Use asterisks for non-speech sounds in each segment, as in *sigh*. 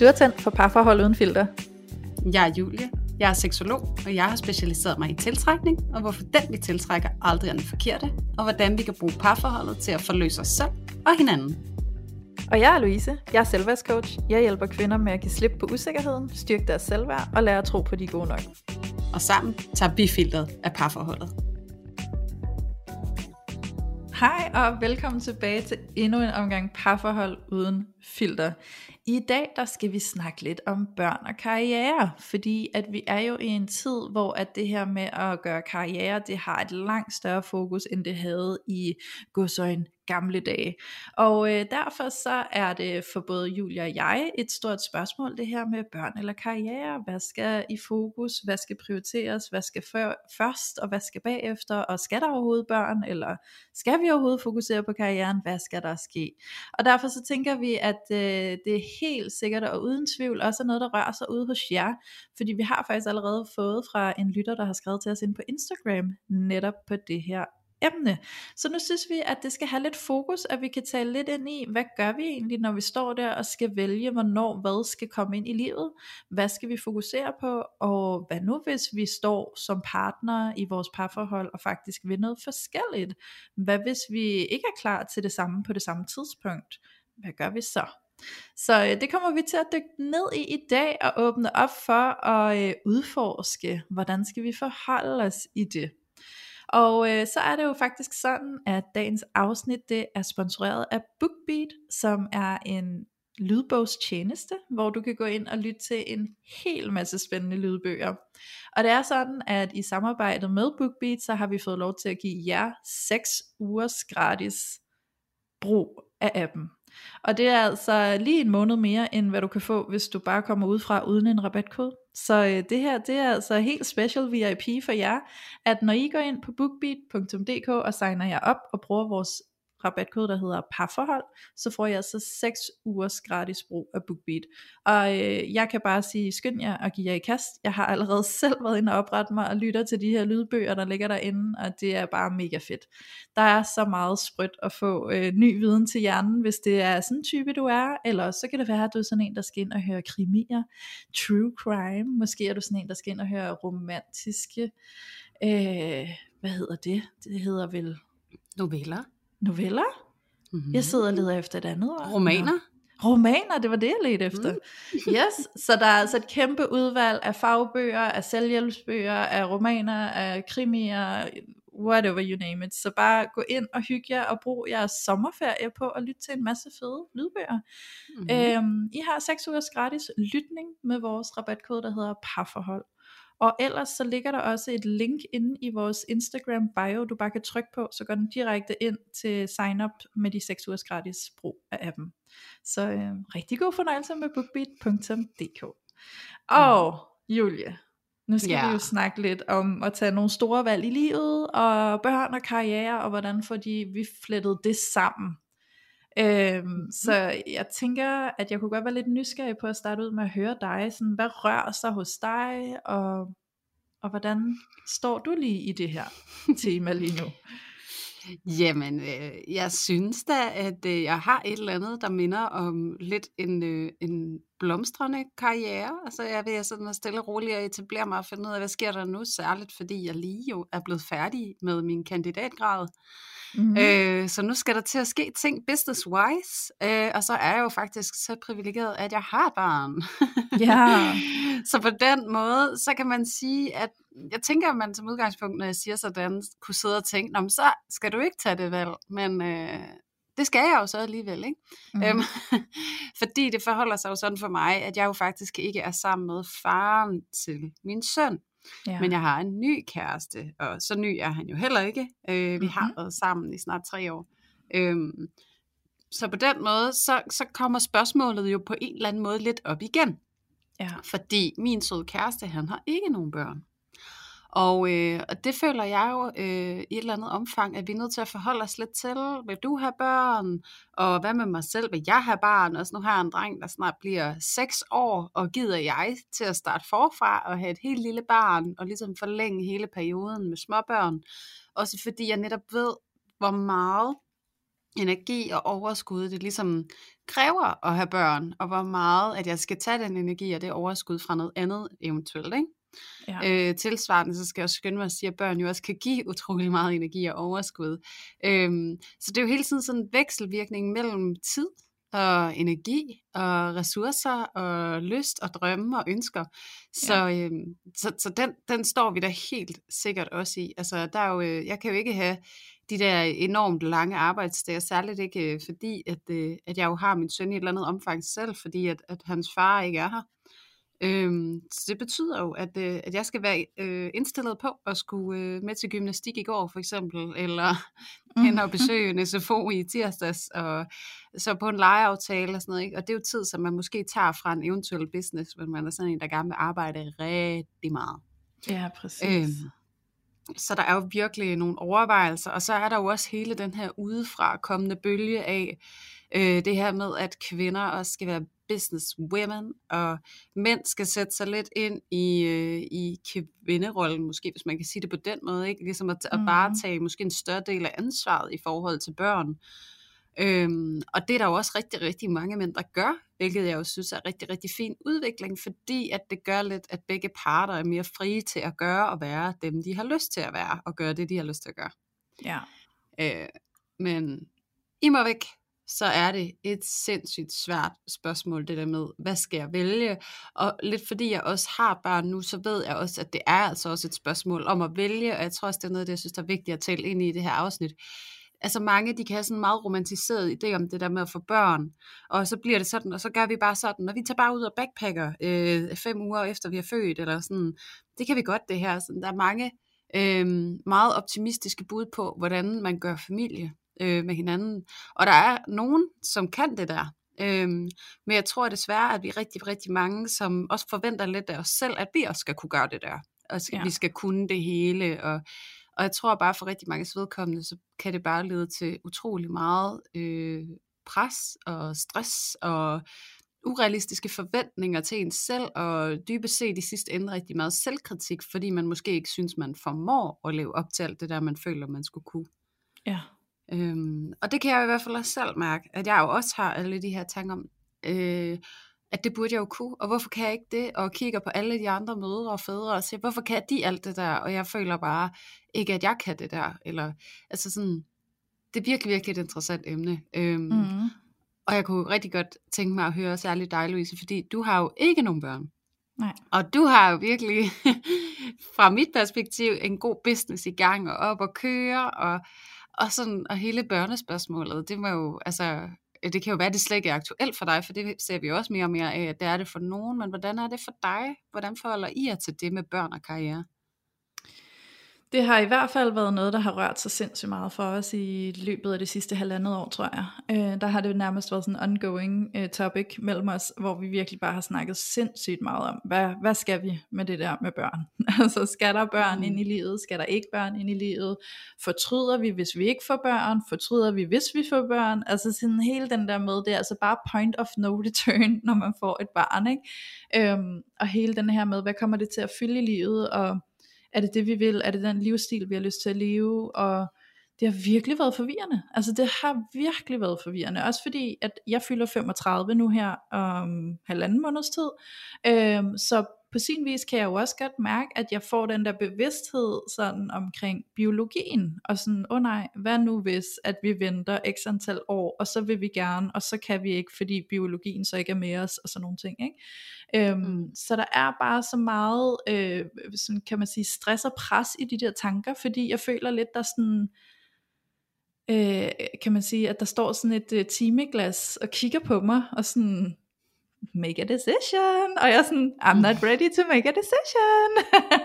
Du er tændt for parforhold uden filter. Jeg er Julie. Jeg er seksolog, og jeg har specialiseret mig i tiltrækning, og hvorfor den vi tiltrækker aldrig er den forkerte, og hvordan vi kan bruge parforholdet til at forløse os selv og hinanden. Og jeg er Louise. Jeg er selvværdscoach. Jeg hjælper kvinder med at give slip på usikkerheden, styrke deres selvværd og lære at tro på, de er gode nok. Og sammen tager vi filteret af parforholdet. Hej og velkommen tilbage til endnu en omgang parforhold uden filter. I dag der skal vi snakke lidt om børn og karriere, fordi at vi er jo i en tid, hvor at det her med at gøre karriere, det har et langt større fokus, end det havde i godsøjen gamle dage. Og øh, derfor så er det for både Julia og jeg et stort spørgsmål, det her med børn eller karriere. Hvad skal i fokus? Hvad skal prioriteres? Hvad skal før, først? Og hvad skal bagefter? Og skal der overhovedet børn? Eller skal vi overhovedet fokusere på karrieren? Hvad skal der ske? Og derfor så tænker vi, at øh, det er helt sikkert og uden tvivl også er noget, der rører sig ude hos jer. Fordi vi har faktisk allerede fået fra en lytter, der har skrevet til os ind på Instagram, netop på det her emne. Så nu synes vi, at det skal have lidt fokus, at vi kan tale lidt ind i, hvad gør vi egentlig, når vi står der og skal vælge, hvornår hvad skal komme ind i livet, hvad skal vi fokusere på, og hvad nu hvis vi står som partner i vores parforhold og faktisk vil noget forskelligt? Hvad hvis vi ikke er klar til det samme på det samme tidspunkt? Hvad gør vi så? Så øh, det kommer vi til at dykke ned i i dag og åbne op for at øh, udforske, hvordan skal vi forholde os i det. Og øh, så er det jo faktisk sådan, at dagens afsnit det er sponsoreret af BookBeat, som er en lydbogstjeneste, hvor du kan gå ind og lytte til en hel masse spændende lydbøger. Og det er sådan, at i samarbejde med BookBeat, så har vi fået lov til at give jer 6 ugers gratis brug af appen. Og det er altså lige en måned mere, end hvad du kan få, hvis du bare kommer ud fra uden en rabatkode. Så øh, det her, det er altså helt special VIP for jer, at når I går ind på bookbeat.dk og signer jer op og bruger vores rabatkode, der hedder parforhold, så får jeg altså 6 ugers gratis brug af BookBeat. Og øh, jeg kan bare sige, skynd jer og give jer i kast. Jeg har allerede *laughs* selv været inde og oprette mig og lytter til de her lydbøger, der ligger derinde, og det er bare mega fedt. Der er så meget sprødt at få øh, ny viden til hjernen, hvis det er sådan en type, du er, eller så kan det være, at du er sådan en, der skal ind og høre krimier, true crime, måske er du sådan en, der skal ind og høre romantiske, øh, hvad hedder det? Det hedder vel... Noveller noveller. Mm-hmm. Jeg sidder og leder efter et andet ord. Romaner. Romaner, det var det, jeg ledte efter. Mm. Yes, så der er altså et kæmpe udvalg af fagbøger, af selvhjælpsbøger, af romaner, af krimier, whatever you name it. Så bare gå ind og hygge jer og brug jeres sommerferie på at lytte til en masse fede lydbøger. Mm. Øhm, I har 6 ugers gratis lytning med vores rabatkode, der hedder parforhold. Og ellers så ligger der også et link inde i vores Instagram bio, du bare kan trykke på, så går den direkte ind til sign up med de 6 ugers gratis brug af appen. Så øh, rigtig god fornøjelse med bookbeat.dk. Og Julie, nu skal yeah. vi jo snakke lidt om at tage nogle store valg i livet, og børn og karriere, og hvordan får de, vi flettet det sammen. Øhm, mm. Så jeg tænker, at jeg kunne godt være lidt nysgerrig på at starte ud med at høre dig. Sådan, hvad rører sig hos dig, og, og hvordan står du lige i det her tema lige nu? *laughs* Jamen, øh, jeg synes da, at øh, jeg har et eller andet, der minder om lidt en, øh, en blomstrende karriere. Altså, jeg vil sådan stille og roligt at etablere mig og finde ud af, hvad sker der nu, særligt fordi jeg lige jo er blevet færdig med min kandidatgrad. Mm-hmm. Øh, så nu skal der til at ske ting business-wise, øh, og så er jeg jo faktisk så privilegeret, at jeg har et barn. Ja. *laughs* så på den måde, så kan man sige, at jeg tænker, at man som udgangspunkt, når jeg siger sådan, kunne sidde og tænke, Nå, så skal du ikke tage det valg, men øh, det skal jeg jo så alligevel, ikke? Mm. Øhm, *laughs* fordi det forholder sig jo sådan for mig, at jeg jo faktisk ikke er sammen med faren til min søn. Ja. Men jeg har en ny kæreste, og så ny er han jo heller ikke. Øh, vi mm-hmm. har været sammen i snart tre år. Øhm, så på den måde, så, så kommer spørgsmålet jo på en eller anden måde lidt op igen. Ja. Fordi min søde kæreste, han har ikke nogen børn. Og, øh, og det føler jeg jo øh, i et eller andet omfang, at vi er nødt til at forholde os lidt til. Vil du have børn? Og hvad med mig selv? Vil jeg have barn? Og nu har jeg en dreng, der snart bliver 6 år, og gider jeg til at starte forfra og have et helt lille barn, og ligesom forlænge hele perioden med småbørn. Også fordi jeg netop ved, hvor meget energi og overskud, det ligesom kræver at have børn, og hvor meget, at jeg skal tage den energi og det overskud fra noget andet eventuelt, ikke? Ja. Øh, tilsvarende, så skal jeg også skynde mig at sige, at børn jo også kan give utrolig meget energi og overskud. Øhm, så det er jo hele tiden sådan en vekselvirkning mellem tid og energi og ressourcer og lyst og drømme og ønsker. Så, ja. øhm, så, så den, den står vi da helt sikkert også i. Altså, der er jo, øh, jeg kan jo ikke have de der enormt lange arbejdsdage, særligt ikke øh, fordi, at, øh, at jeg jo har min søn i et eller andet omfang selv, fordi at, at hans far ikke er her. Øhm, så det betyder jo, at, øh, at jeg skal være øh, indstillet på at skulle øh, med til gymnastik i går for eksempel, *laughs* eller mm. hen og besøge en SFO i tirsdags, og så på en lejeaftale og sådan noget. Ikke? Og det er jo tid, som man måske tager fra en eventuel business, men man er sådan en, der gerne vil arbejde rigtig meget. Ja, præcis. Øhm, så der er jo virkelig nogle overvejelser, og så er der jo også hele den her udefra kommende bølge af øh, det her med, at kvinder også skal være business women, og mænd skal sætte sig lidt ind i, øh, i kvinderollen, måske hvis man kan sige det på den måde, ikke? ligesom at, at bare mm. tage måske en større del af ansvaret i forhold til børn. Øhm, og det er der jo også rigtig, rigtig mange mænd, der gør, hvilket jeg jo synes er rigtig, rigtig fin udvikling, fordi at det gør lidt, at begge parter er mere frie til at gøre og være dem, de har lyst til at være, og gøre det, de har lyst til at gøre. Ja. Øh, men I må væk, så er det et sindssygt svært spørgsmål, det der med, hvad skal jeg vælge? Og lidt fordi jeg også har børn nu, så ved jeg også, at det er altså også et spørgsmål om at vælge, og jeg tror også, det er noget, det jeg synes, der er vigtigt at tale ind i det her afsnit altså mange, de kan have sådan en meget romantiseret idé om det der med at få børn, og så bliver det sådan, og så gør vi bare sådan, og vi tager bare ud og backpacker øh, fem uger efter vi er født, eller sådan, det kan vi godt det her, sådan, der er mange øh, meget optimistiske bud på, hvordan man gør familie øh, med hinanden, og der er nogen, som kan det der, Øhm, men jeg tror desværre, at vi er rigtig, rigtig mange, som også forventer lidt af os selv, at vi også skal kunne gøre det der. Og ja. vi skal kunne det hele, og og jeg tror bare for rigtig mange vedkommende, så kan det bare lede til utrolig meget øh, pres og stress og urealistiske forventninger til en selv, og dybest set i sidste ende rigtig meget selvkritik, fordi man måske ikke synes, man formår at leve op til alt det der, man føler, man skulle kunne. Ja. Øhm, og det kan jeg i hvert fald også selv mærke, at jeg jo også har alle de her tanker om, øh, at det burde jeg jo kunne, og hvorfor kan jeg ikke det? Og kigger på alle de andre mødre og fædre og siger, hvorfor kan de alt det der? Og jeg føler bare ikke, at jeg kan det der. Eller, altså sådan, det er virkelig, virkelig et interessant emne. Øhm, mm. Og jeg kunne rigtig godt tænke mig at høre særligt dig, Louise, fordi du har jo ikke nogen børn. Nej. Og du har jo virkelig, *laughs* fra mit perspektiv, en god business i gang og op og køre, og, og, sådan, og hele børnespørgsmålet, det må jo, altså, Øh, det kan jo være, at det slet ikke er aktuelt for dig, for det ser vi også mere og mere af, at det er det for nogen, men hvordan er det for dig? Hvordan forholder I jer til det med børn og karriere? Det har i hvert fald været noget, der har rørt sig sindssygt meget for os i løbet af det sidste halvandet år, tror jeg. Øh, der har det nærmest været sådan en ongoing uh, topic mellem os, hvor vi virkelig bare har snakket sindssygt meget om, hvad, hvad skal vi med det der med børn? *laughs* altså skal der børn mm. ind i livet? Skal der ikke børn ind i livet? Fortryder vi, hvis vi ikke får børn? Fortryder vi, hvis vi får børn? Altså sådan hele den der med, det er altså bare point of no return, *laughs* når man får et barn, ikke? Øhm, og hele den her med, hvad kommer det til at fylde i livet? Og er det det vi vil? Er det den livsstil vi har lyst til at leve? Og det har virkelig været forvirrende. Altså det har virkelig været forvirrende. Også fordi, at jeg fylder 35 nu her om halvanden måneds tid. Øhm, så på sin vis kan jeg jo også godt mærke, at jeg får den der bevidsthed sådan omkring biologien, og sådan, åh oh nej, hvad nu hvis, at vi venter x antal år, og så vil vi gerne, og så kan vi ikke, fordi biologien så ikke er med os, og sådan nogle ting, ikke? Øhm, mm. Så der er bare så meget, øh, sådan kan man sige, stress og pres i de der tanker, fordi jeg føler lidt, der sådan, øh, kan man sige, at der står sådan et øh, timeglas og kigger på mig, og sådan, make a decision, og jeg er sådan, I'm not ready to make a decision,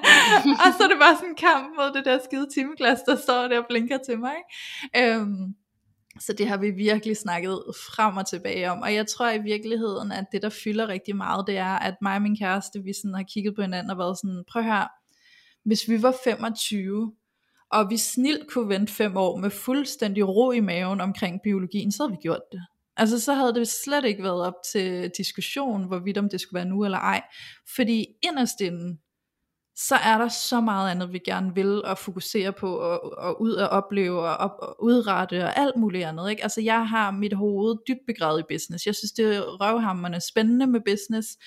*laughs* og så er det bare sådan en kamp mod det der skide timeglas, der står der og blinker til mig, øhm, så det har vi virkelig snakket frem og tilbage om, og jeg tror i virkeligheden, at det der fylder rigtig meget, det er, at mig og min kæreste, vi sådan har kigget på hinanden og været sådan, prøv her, hvis vi var 25, og vi snilt kunne vente fem år med fuldstændig ro i maven omkring biologien, så havde vi gjort det. Altså så havde det slet ikke været op til diskussion, hvorvidt om det skulle være nu eller ej. Fordi inderst inden, så er der så meget andet, vi gerne vil og fokusere på og, og ud og opleve og, op, og udrette og alt muligt andet. Ikke? Altså jeg har mit hoved dybt begravet i business. Jeg synes, det er røvhammerne spændende med business.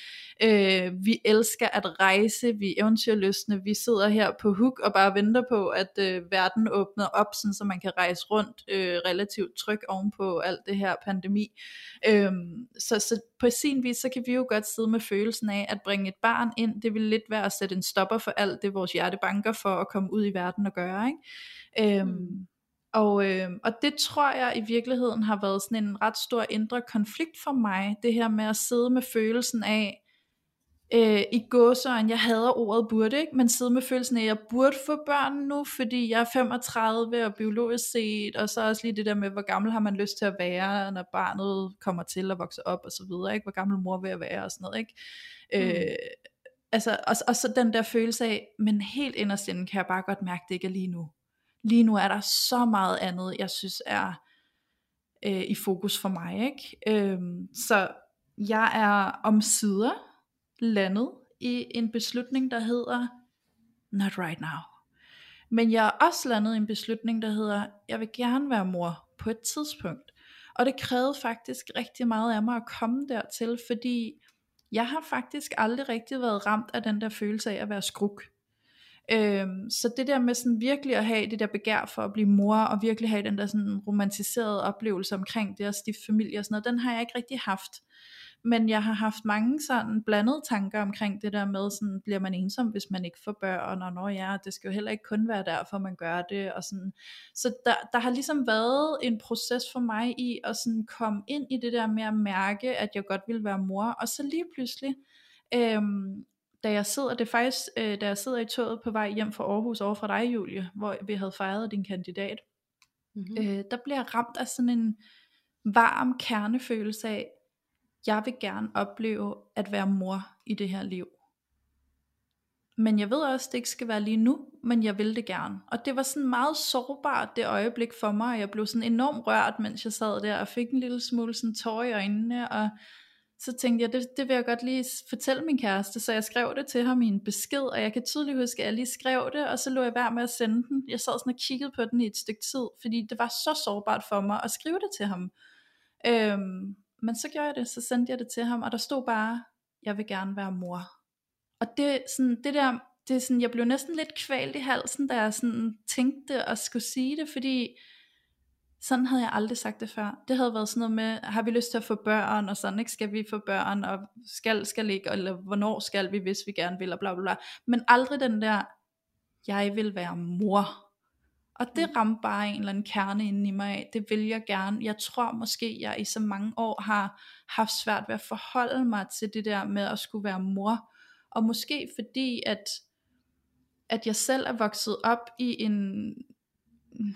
Øh, vi elsker at rejse, vi er eventyrløsne, vi sidder her på hook og bare venter på, at øh, verden åbner op, sådan, så man kan rejse rundt øh, relativt tryg ovenpå alt det her pandemi. Øh, så, så på sin vis, så kan vi jo godt sidde med følelsen af, at bringe et barn ind, det vil lidt være at sætte en stopper for alt det, vores hjerte banker for at komme ud i verden og gøre. Ikke? Øhm, mm. Og, øh, og det tror jeg i virkeligheden har været sådan en ret stor indre konflikt for mig, det her med at sidde med følelsen af, øh, i gåsøjen, jeg hader ordet burde, ikke? men sidde med følelsen af, at jeg burde få børn nu, fordi jeg er 35 og biologisk set, og så også lige det der med, hvor gammel har man lyst til at være, når barnet kommer til at vokse op og så videre, ikke? hvor gammel mor vil jeg være og sådan noget. Ikke? Mm. Øh, altså, og, og så den der følelse af, men helt inderst kan jeg bare godt mærke, det ikke er lige nu. Lige nu er der så meget andet, jeg synes er øh, i fokus for mig. Ikke? Øh, så jeg er om sider landet i en beslutning, der hedder, not right now. Men jeg er også landet i en beslutning, der hedder, jeg vil gerne være mor på et tidspunkt. Og det krævede faktisk rigtig meget af mig at komme dertil, fordi jeg har faktisk aldrig rigtig været ramt af den der følelse af at være skruk. Øhm, så det der med sådan virkelig at have det der begær for at blive mor, og virkelig have den der sådan romantiserede oplevelse omkring det at stifte familie og sådan noget, den har jeg ikke rigtig haft men jeg har haft mange sådan blandede tanker omkring det der med, sådan, bliver man ensom, hvis man ikke får børn, og når ja, det skal jo heller ikke kun være derfor, man gør det, og sådan. Så der, der har ligesom været en proces for mig i at sådan komme ind i det der med at mærke, at jeg godt vil være mor, og så lige pludselig, øhm, da jeg sidder, det er faktisk, øh, da jeg sidder i toget på vej hjem fra Aarhus over fra dig, Julie, hvor vi havde fejret din kandidat, mm-hmm. øh, der bliver jeg ramt af sådan en varm kernefølelse af, jeg vil gerne opleve at være mor i det her liv. Men jeg ved også, at det ikke skal være lige nu, men jeg vil det gerne. Og det var sådan meget sårbart det øjeblik for mig, og jeg blev sådan enormt rørt, mens jeg sad der, og fik en lille smule sådan tår i øjnene, og så tænkte jeg, det, det vil jeg godt lige fortælle min kæreste, så jeg skrev det til ham i en besked, og jeg kan tydeligt huske, at jeg lige skrev det, og så lå jeg værd med at sende den. Jeg sad sådan og kiggede på den i et stykke tid, fordi det var så sårbart for mig at skrive det til ham. Øhm, men så gjorde jeg det, så sendte jeg det til ham, og der stod bare, jeg vil gerne være mor. Og det, sådan, det der, det er sådan, jeg blev næsten lidt kvalt i halsen, da jeg sådan tænkte at skulle sige det, fordi sådan havde jeg aldrig sagt det før. Det havde været sådan noget med, har vi lyst til at få børn, og sådan, ikke skal vi få børn, og skal, skal ikke, eller hvornår skal vi, hvis vi gerne vil, og bla bla bla. Men aldrig den der, jeg vil være mor. Og det mm. ramte bare en eller anden kerne inde i mig af. Det vil jeg gerne. Jeg tror måske, jeg i så mange år har haft svært ved at forholde mig til det der med at skulle være mor. Og måske fordi, at, at jeg selv er vokset op i en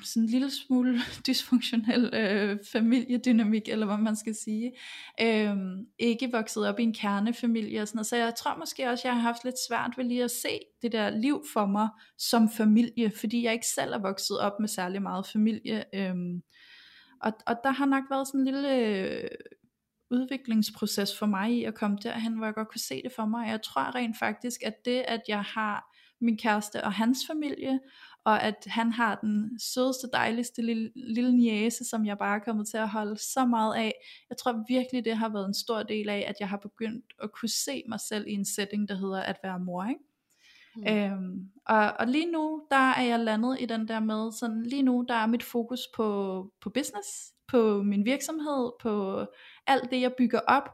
sådan en lille smule *laughs* dysfunktionel øh, familiedynamik, eller hvad man skal sige. Øh, ikke vokset op i en kernefamilie og sådan noget. Så jeg tror måske også, jeg har haft lidt svært ved lige at se det der liv for mig som familie, fordi jeg ikke selv er vokset op med særlig meget familie. Øh, og, og der har nok været sådan en lille øh, udviklingsproces for mig i at komme derhen, hvor jeg godt kunne se det for mig. Jeg tror rent faktisk, at det, at jeg har min kæreste og hans familie, og at han har den sødeste, dejligste lille, lille niese, som jeg bare er kommet til at holde så meget af. Jeg tror virkelig, det har været en stor del af, at jeg har begyndt at kunne se mig selv i en setting, der hedder at være mor, ikke? Mm. Øhm, og, og lige nu, der er jeg landet i den der med, sådan lige nu, der er mit fokus på, på business, på min virksomhed, på alt det, jeg bygger op,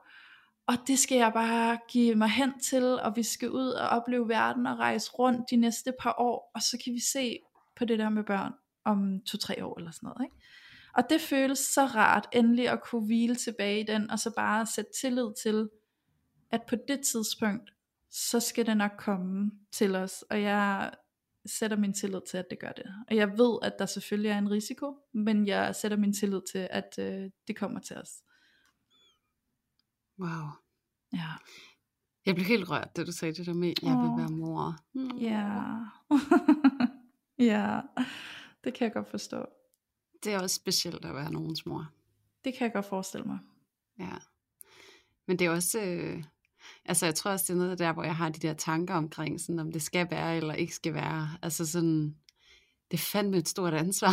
og det skal jeg bare give mig hen til, og vi skal ud og opleve verden og rejse rundt de næste par år, og så kan vi se på det der med børn om to-tre år eller sådan noget. Ikke? Og det føles så rart endelig at kunne hvile tilbage i den, og så bare sætte tillid til, at på det tidspunkt, så skal det nok komme til os, og jeg sætter min tillid til, at det gør det. Og jeg ved, at der selvfølgelig er en risiko, men jeg sætter min tillid til, at øh, det kommer til os. Wow. Ja. Jeg blev helt rørt, da du sagde det der med, at jeg oh. vil være mor. Mm. Ja. *laughs* ja, det kan jeg godt forstå. Det er også specielt at være nogens mor. Det kan jeg godt forestille mig. Ja. Men det er også, øh, Altså jeg tror også, det er noget der, hvor jeg har de der tanker omkring, sådan, om det skal være eller ikke skal være. Altså sådan, det er fandme et stort ansvar.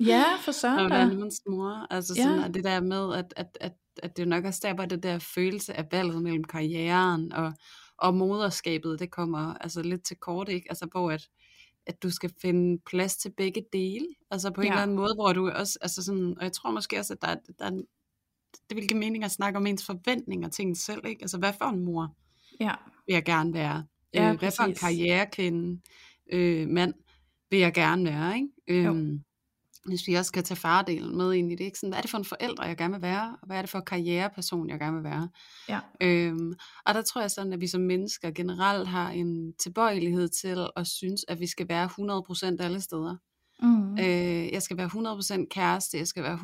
Ja, for søren *laughs* at da. være nogens mor. Altså sådan, Ja. at det der med, at, at, at, at det nok også der, hvor det der følelse af valget mellem karrieren og, og moderskabet, det kommer altså lidt til kort, ikke? Altså hvor at, at du skal finde plads til begge dele, altså på en Ja. eller anden måde, hvor du også, altså sådan, og jeg tror måske også, at der, er- der er, det vil give mening at snakke om ens forventninger til en selv, ikke? Altså hvad for en mor Ja, vil jeg gerne være? Ja, øh, hvad for en karrierekvinde, øh, mand vil jeg gerne være, ikke? Øhm, hvis vi også skal tage fardelen med ind i det, ikke? Sådan, hvad er det for en forælder, jeg gerne vil være, og hvad er det for en karriereperson, jeg gerne vil være? ja, Øhm, og der tror jeg sådan, at vi som mennesker generelt har en tilbøjelighed til at synes, at vi skal være 100% alle steder. mm. Øh, jeg skal være 100% kæreste, jeg skal være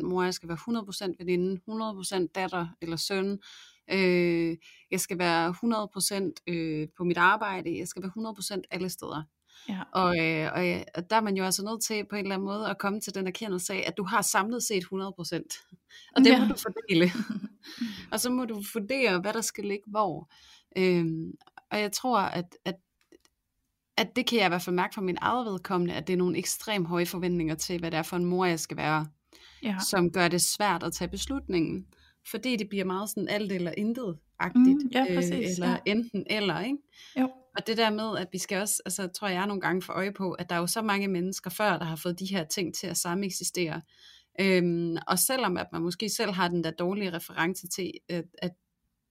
100% mor, jeg skal være 100% veninde, 100% datter eller søn. Øh, jeg skal være 100% øh, på mit arbejde, jeg skal være 100% alle steder. Ja, Og, øh, og, øh, og der er man jo altså nødt til på en eller anden måde at komme til den erkendelse af, at du har samlet set 100%. Og det Ja. må du fordele. *laughs* og så må du vurdere, hvad der skal ligge hvor. Øhm, og jeg tror, at, at, at det kan jeg i hvert fald mærke fra min eget vedkommende, at det er nogle ekstremt høje forventninger til, hvad det er for en mor, jeg skal være, ja. som gør det svært at tage beslutningen. Fordi det bliver meget sådan alt eller intet-agtigt. Mm, ja, præcis, eller ja. enten eller, ikke? Jo. Og det der med, at vi skal også, altså tror jeg nogle gange for øje på, at der er jo så mange mennesker før, der har fået de her ting til at samme eksistere. Øhm, og selvom at man måske selv har den der dårlige reference til, at, at,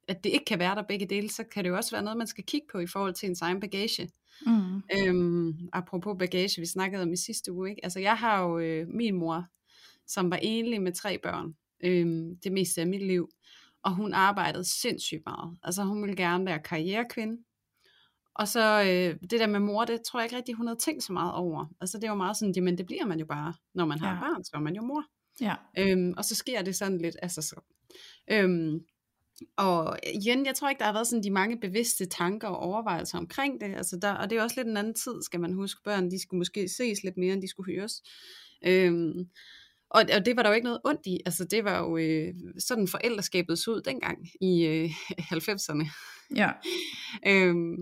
at det ikke kan være der begge dele, så kan det jo også være noget, man skal kigge på i forhold til ens egen bagage. Mm. Øhm, apropos bagage, vi snakkede om i sidste uge, ikke? Altså jeg har jo øh, min mor, som var enlig med tre børn, øhm, det meste af mit liv, og hun arbejdede sindssygt meget. Altså hun ville gerne være karrierekvinde, og så øh, det der med mor, det tror jeg ikke rigtig, hun havde tænkt så meget over. Altså det var meget sådan, jamen det bliver man jo bare, når man har Ja. barn, så er man jo mor. Ja, Øhm, og så sker det sådan lidt af sig selv. Øhm, og igen, jeg tror ikke, der har været sådan de mange bevidste tanker og overvejelser omkring det. Altså der, og det er også lidt en anden tid, skal man huske. Børn, de skulle måske ses lidt mere, end de skulle høres. Øhm, og, og det var der jo ikke noget ondt i. Altså det var jo øh, sådan forældreskabet så ud dengang i øh, 90'erne. ja, Øhm,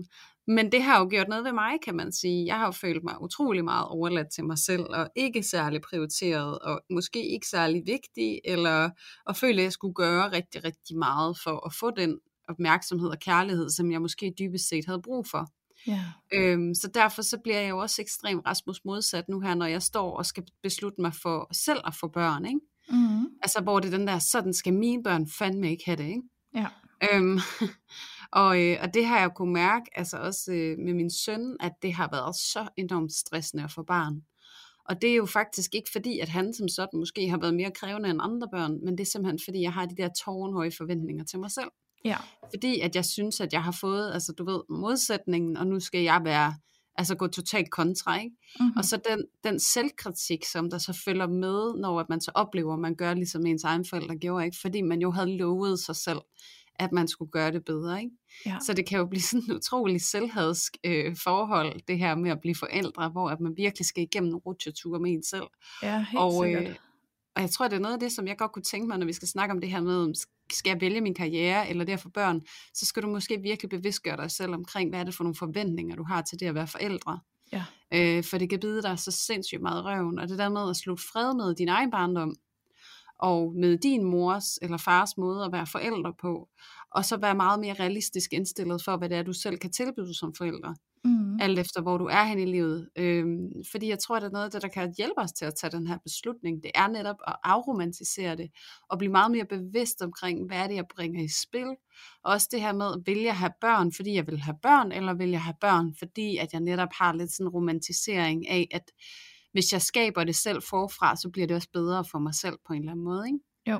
men det har jo gjort noget ved mig, kan man sige. Jeg har jo følt mig utrolig meget overladt til mig selv, og ikke særlig prioriteret, og måske ikke særlig vigtig, eller at føle, at jeg skulle gøre rigtig, rigtig meget for at få den opmærksomhed og kærlighed, som jeg måske dybest set havde brug for. ja, Øhm, så derfor så bliver jeg jo også ekstremt Rasmus modsat nu her, når jeg står og skal beslutte mig for selv at få børn. Ikke? mm. Altså hvor det er den der, sådan skal mine børn fandme ikke have det. Ikke? ja, Øhm, og, øh, og det har jeg kunne mærke, altså også øh, med min søn, at det har været så enormt stressende at få barn. Og det er jo faktisk ikke fordi, at han som sådan måske har været mere krævende end andre børn, men det er simpelthen fordi, jeg har de der tårnhøje forventninger til mig selv. ja, Fordi at jeg synes, at jeg har fået, altså du ved, modsætningen, og nu skal jeg være, altså gå totalt kontra, ikke? mm-hmm. Og så den, den selvkritik, som der så følger med, når at man så oplever, at man gør ligesom ens egen forældre gjorde, ikke? Fordi man jo havde lovet sig selv, at man skulle gøre det bedre, ikke? ja, Så det kan jo blive sådan en utrolig selvhadsk øh, forhold, det her med at blive forældre, hvor at man virkelig skal igennem en rutsjetur med en selv. ja, helt og, sikkert. øh, og jeg tror, det er noget af det, som jeg godt kunne tænke mig, når vi skal snakke om det her med, om skal jeg vælge min karriere, eller det at få børn, så skal du måske virkelig bevidstgøre dig selv omkring, hvad er det for nogle forventninger, du har til det at være forældre. Ja. Øh, for det kan bide dig så sindssygt meget røven, og det der med at slutte fred med din egen barndom, og med din mors eller fars måde at være forældre på, og så være meget mere realistisk indstillet for, hvad det er, du selv kan tilbyde som forældre Mm. alt efter hvor du er hen i livet. Øhm, fordi jeg tror, at det er noget af det, der kan hjælpe os til at tage den her beslutning. Det er netop at afromantisere det, og blive meget mere bevidst omkring, hvad er det, jeg bringer i spil. Og også det her med, vil jeg have børn, fordi jeg vil have børn, eller vil jeg have børn, fordi at jeg netop har lidt sådan en romantisering af, at hvis jeg skaber det selv forfra, så bliver det også bedre for mig selv på en eller anden måde. Ikke? Jo.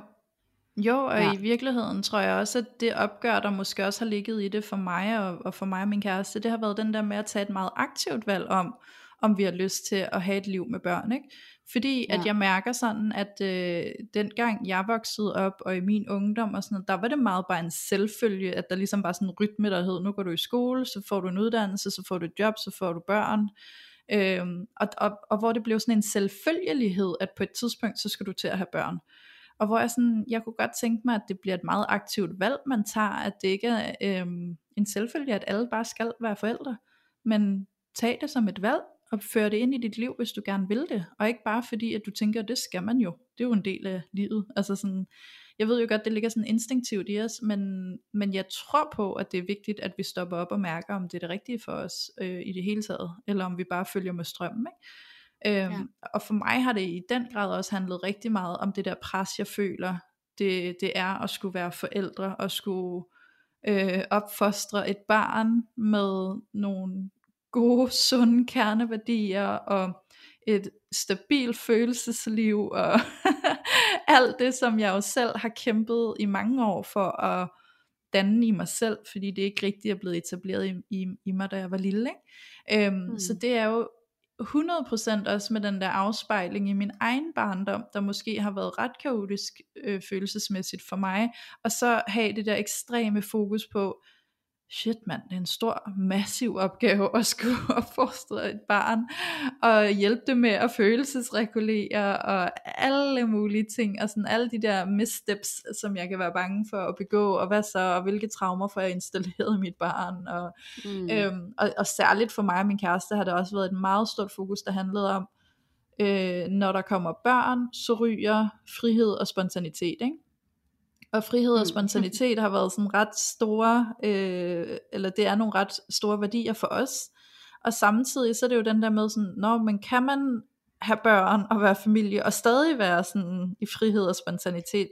Jo, og Ja. i virkeligheden tror jeg også, at det opgør, der måske også har ligget i det for mig og, og for mig og min kæreste, det har været den der med at tage et meget aktivt valg om, om vi har lyst til at have et liv med børn. Ikke? Fordi Ja. at jeg mærker sådan, at øh, dengang jeg voksede op, og i min ungdom og sådan noget, der var det meget bare en selvfølge, at der ligesom var sådan en rytme, der hed, nu går du i skole, så får du en uddannelse, så får du et job, så får du børn. Øhm, og, og, og hvor det blev sådan en selvfølgelighed, at på et tidspunkt, så skal du til at have børn. Og hvor jeg sådan, jeg kunne godt tænke mig, at det bliver et meget aktivt valg, man tager, at det ikke er øhm, en selvfølge, at alle bare skal være forældre, men tag det som et valg, og føre det ind i dit liv, hvis du gerne vil det, og ikke bare fordi, at du tænker, at det skal man jo, det er jo en del af livet, altså sådan, jeg ved jo godt, det ligger sådan instinktivt i os, men, men jeg tror på, at det er vigtigt, at vi stopper op og mærker, om det er det rigtige for os øh, i det hele taget, eller om vi bare følger med strømmen, ikke? Øhm, ja. Og for mig har det i den grad også handlet rigtig meget om det der pres, jeg føler, det, det er at skulle være forældre, og skulle øh, opfostre et barn med nogle gode, sunde kerneværdier, og et stabilt følelsesliv, og *laughs* alt det, som jeg jo selv har kæmpet i mange år for at danne i mig selv, fordi det ikke rigtig er blevet etableret i, i, i mig, da jeg var lille. Ikke? Øhm, mm. Så det er jo 100% også med den der afspejling i min egen barndom, der måske har været ret kaotisk øh, følelsesmæssigt for mig, og så have det der ekstreme fokus på, shit mand, det er en stor, massiv opgave at skulle *laughs* opfostre et barn, og hjælpe det med at følelsesregulere, og alle mulige ting, og sådan alle de der missteps, som jeg kan være bange for at begå, og hvad så, og hvilke traumer får jeg installeret i mit barn, og, mm. øhm, og, og særligt for mig og min kæreste har det også været et meget stort fokus, der handlede om, øh, når der kommer børn, så ryger frihed og spontanitet, ikke? Og frihed og mm. spontanitet har været sådan ret store, øh, eller det er nogle ret store værdier for os. Og samtidig så er det jo den der med sådan, når man kan man have børn og være familie, og stadig være sådan i frihed og spontanitet,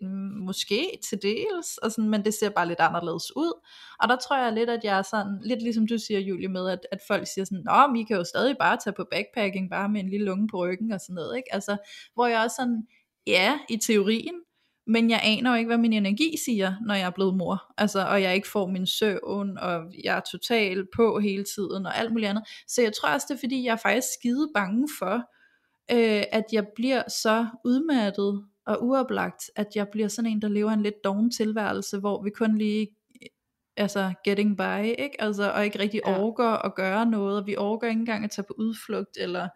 måske til dels, og sådan, men det ser bare lidt anderledes ud. Og der tror jeg lidt, at jeg er sådan, lidt ligesom du siger, Julie, med, at, at folk siger sådan, Nå, men I kan jo stadig bare tage på backpacking, bare med en lille unge på ryggen og sådan noget, ikke? Altså, hvor jeg også sådan, ja, i teorien, men jeg aner jo ikke, hvad min energi siger, når jeg er blevet mor, altså, og jeg ikke får min søvn, og jeg er totalt på hele tiden, og alt muligt andet, så jeg tror også, det er fordi, jeg er faktisk skide bange for, øh, at jeg bliver så udmattet og uoplagt, at jeg bliver sådan en, der lever en lidt doven tilværelse, hvor vi kun lige altså getting by, ikke? Altså, og ikke rigtig ja. orker at gøre noget, og vi orker ikke engang at tage på udflugt, eller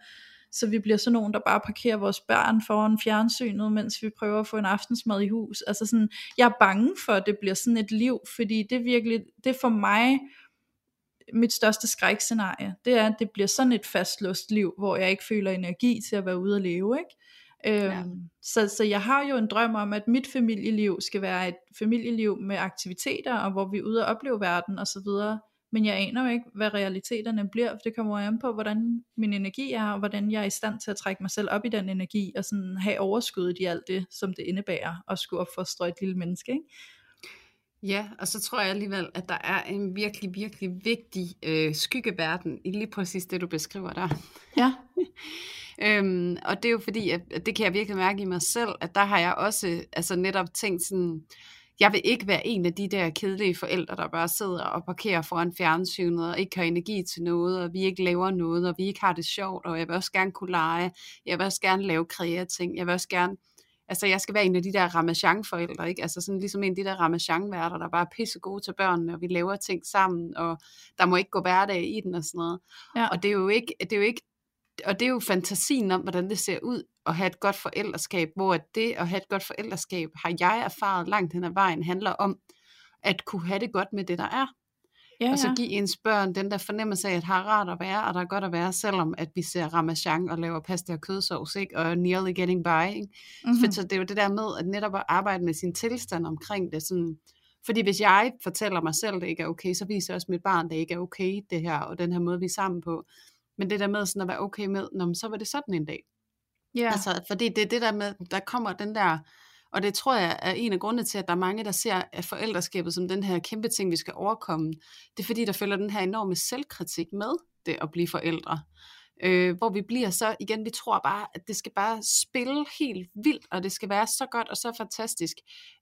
så vi bliver sådan nogen, der bare parkerer vores børn foran fjernsynet, mens vi prøver at få en aftensmad i hus. Altså sådan, jeg er bange for, at det bliver sådan et liv, fordi det er virkelig, det er for mig mit største skrækscenarie, det er, at det bliver sådan et fastlåst liv, hvor jeg ikke føler energi til at være ude og leve, ikke? Øhm, ja. så, så jeg har jo en drøm om, at mit familieliv skal være et familieliv med aktiviteter, og hvor vi er ude og opleve verden og så videre men jeg aner jo ikke, hvad realiteterne bliver, for det kommer jo an på, hvordan min energi er, og hvordan jeg er i stand til at trække mig selv op i den energi, og sådan have overskuddet i alt det, som det indebærer, at skulle opfostre et lille menneske, ikke? Ja, og så tror jeg alligevel, at der er en virkelig, virkelig vigtig øh, skyggeverden i lige præcis det, du beskriver der. Ja. *laughs* øhm, og det er jo fordi, at det kan jeg virkelig mærke i mig selv, at der har jeg også altså netop tænkt sådan, jeg vil ikke være en af de der kedelige forældre, der bare sidder og parkerer foran fjernsynet, og ikke har energi til noget, og vi ikke laver noget, og vi ikke har det sjovt, og jeg vil også gerne kunne lege, jeg vil også gerne lave kreative ting, jeg vil også gerne, altså jeg skal være en af de der ramachan-forældre, ikke? Altså sådan ligesom en af de der ramachan-værter, der bare er pisse gode til børnene, og vi laver ting sammen, og der må ikke gå hverdag i den og sådan noget. Ja. Og det er jo ikke, det er jo ikke og det er jo fantasien om, hvordan det ser ud at have et godt forældreskab, hvor det at have et godt forældreskab, har jeg erfaret langt hen ad vejen, handler om at kunne have det godt med det, der er. Ja, ja. Og så give ens børn den der fornemmelse af, at har rart at være, og der er godt at være, selvom at vi ser ramachan og laver pasta og kødsovs, ikke? og nearly getting by. Ikke? Mm-hmm. Så det er jo det der med, at netop at arbejde med sin tilstand omkring det, sådan, fordi hvis jeg fortæller mig selv, at det ikke er okay, så viser også mit barn, at det ikke er okay, det her, og den her måde, vi er sammen på. Men det der med sådan at være okay med, Nå, så var det sådan en dag. Ja. Altså, fordi det er det der med, der kommer den der, og det tror jeg er en af grundene til, at der er mange, der ser forældreskabet som den her kæmpe ting, vi skal overkomme. Det er fordi, der følger den her enorme selvkritik med det at blive forældre. Øh, hvor vi bliver så, igen, vi tror bare, at det skal bare spille helt vildt, og det skal være så godt og så fantastisk.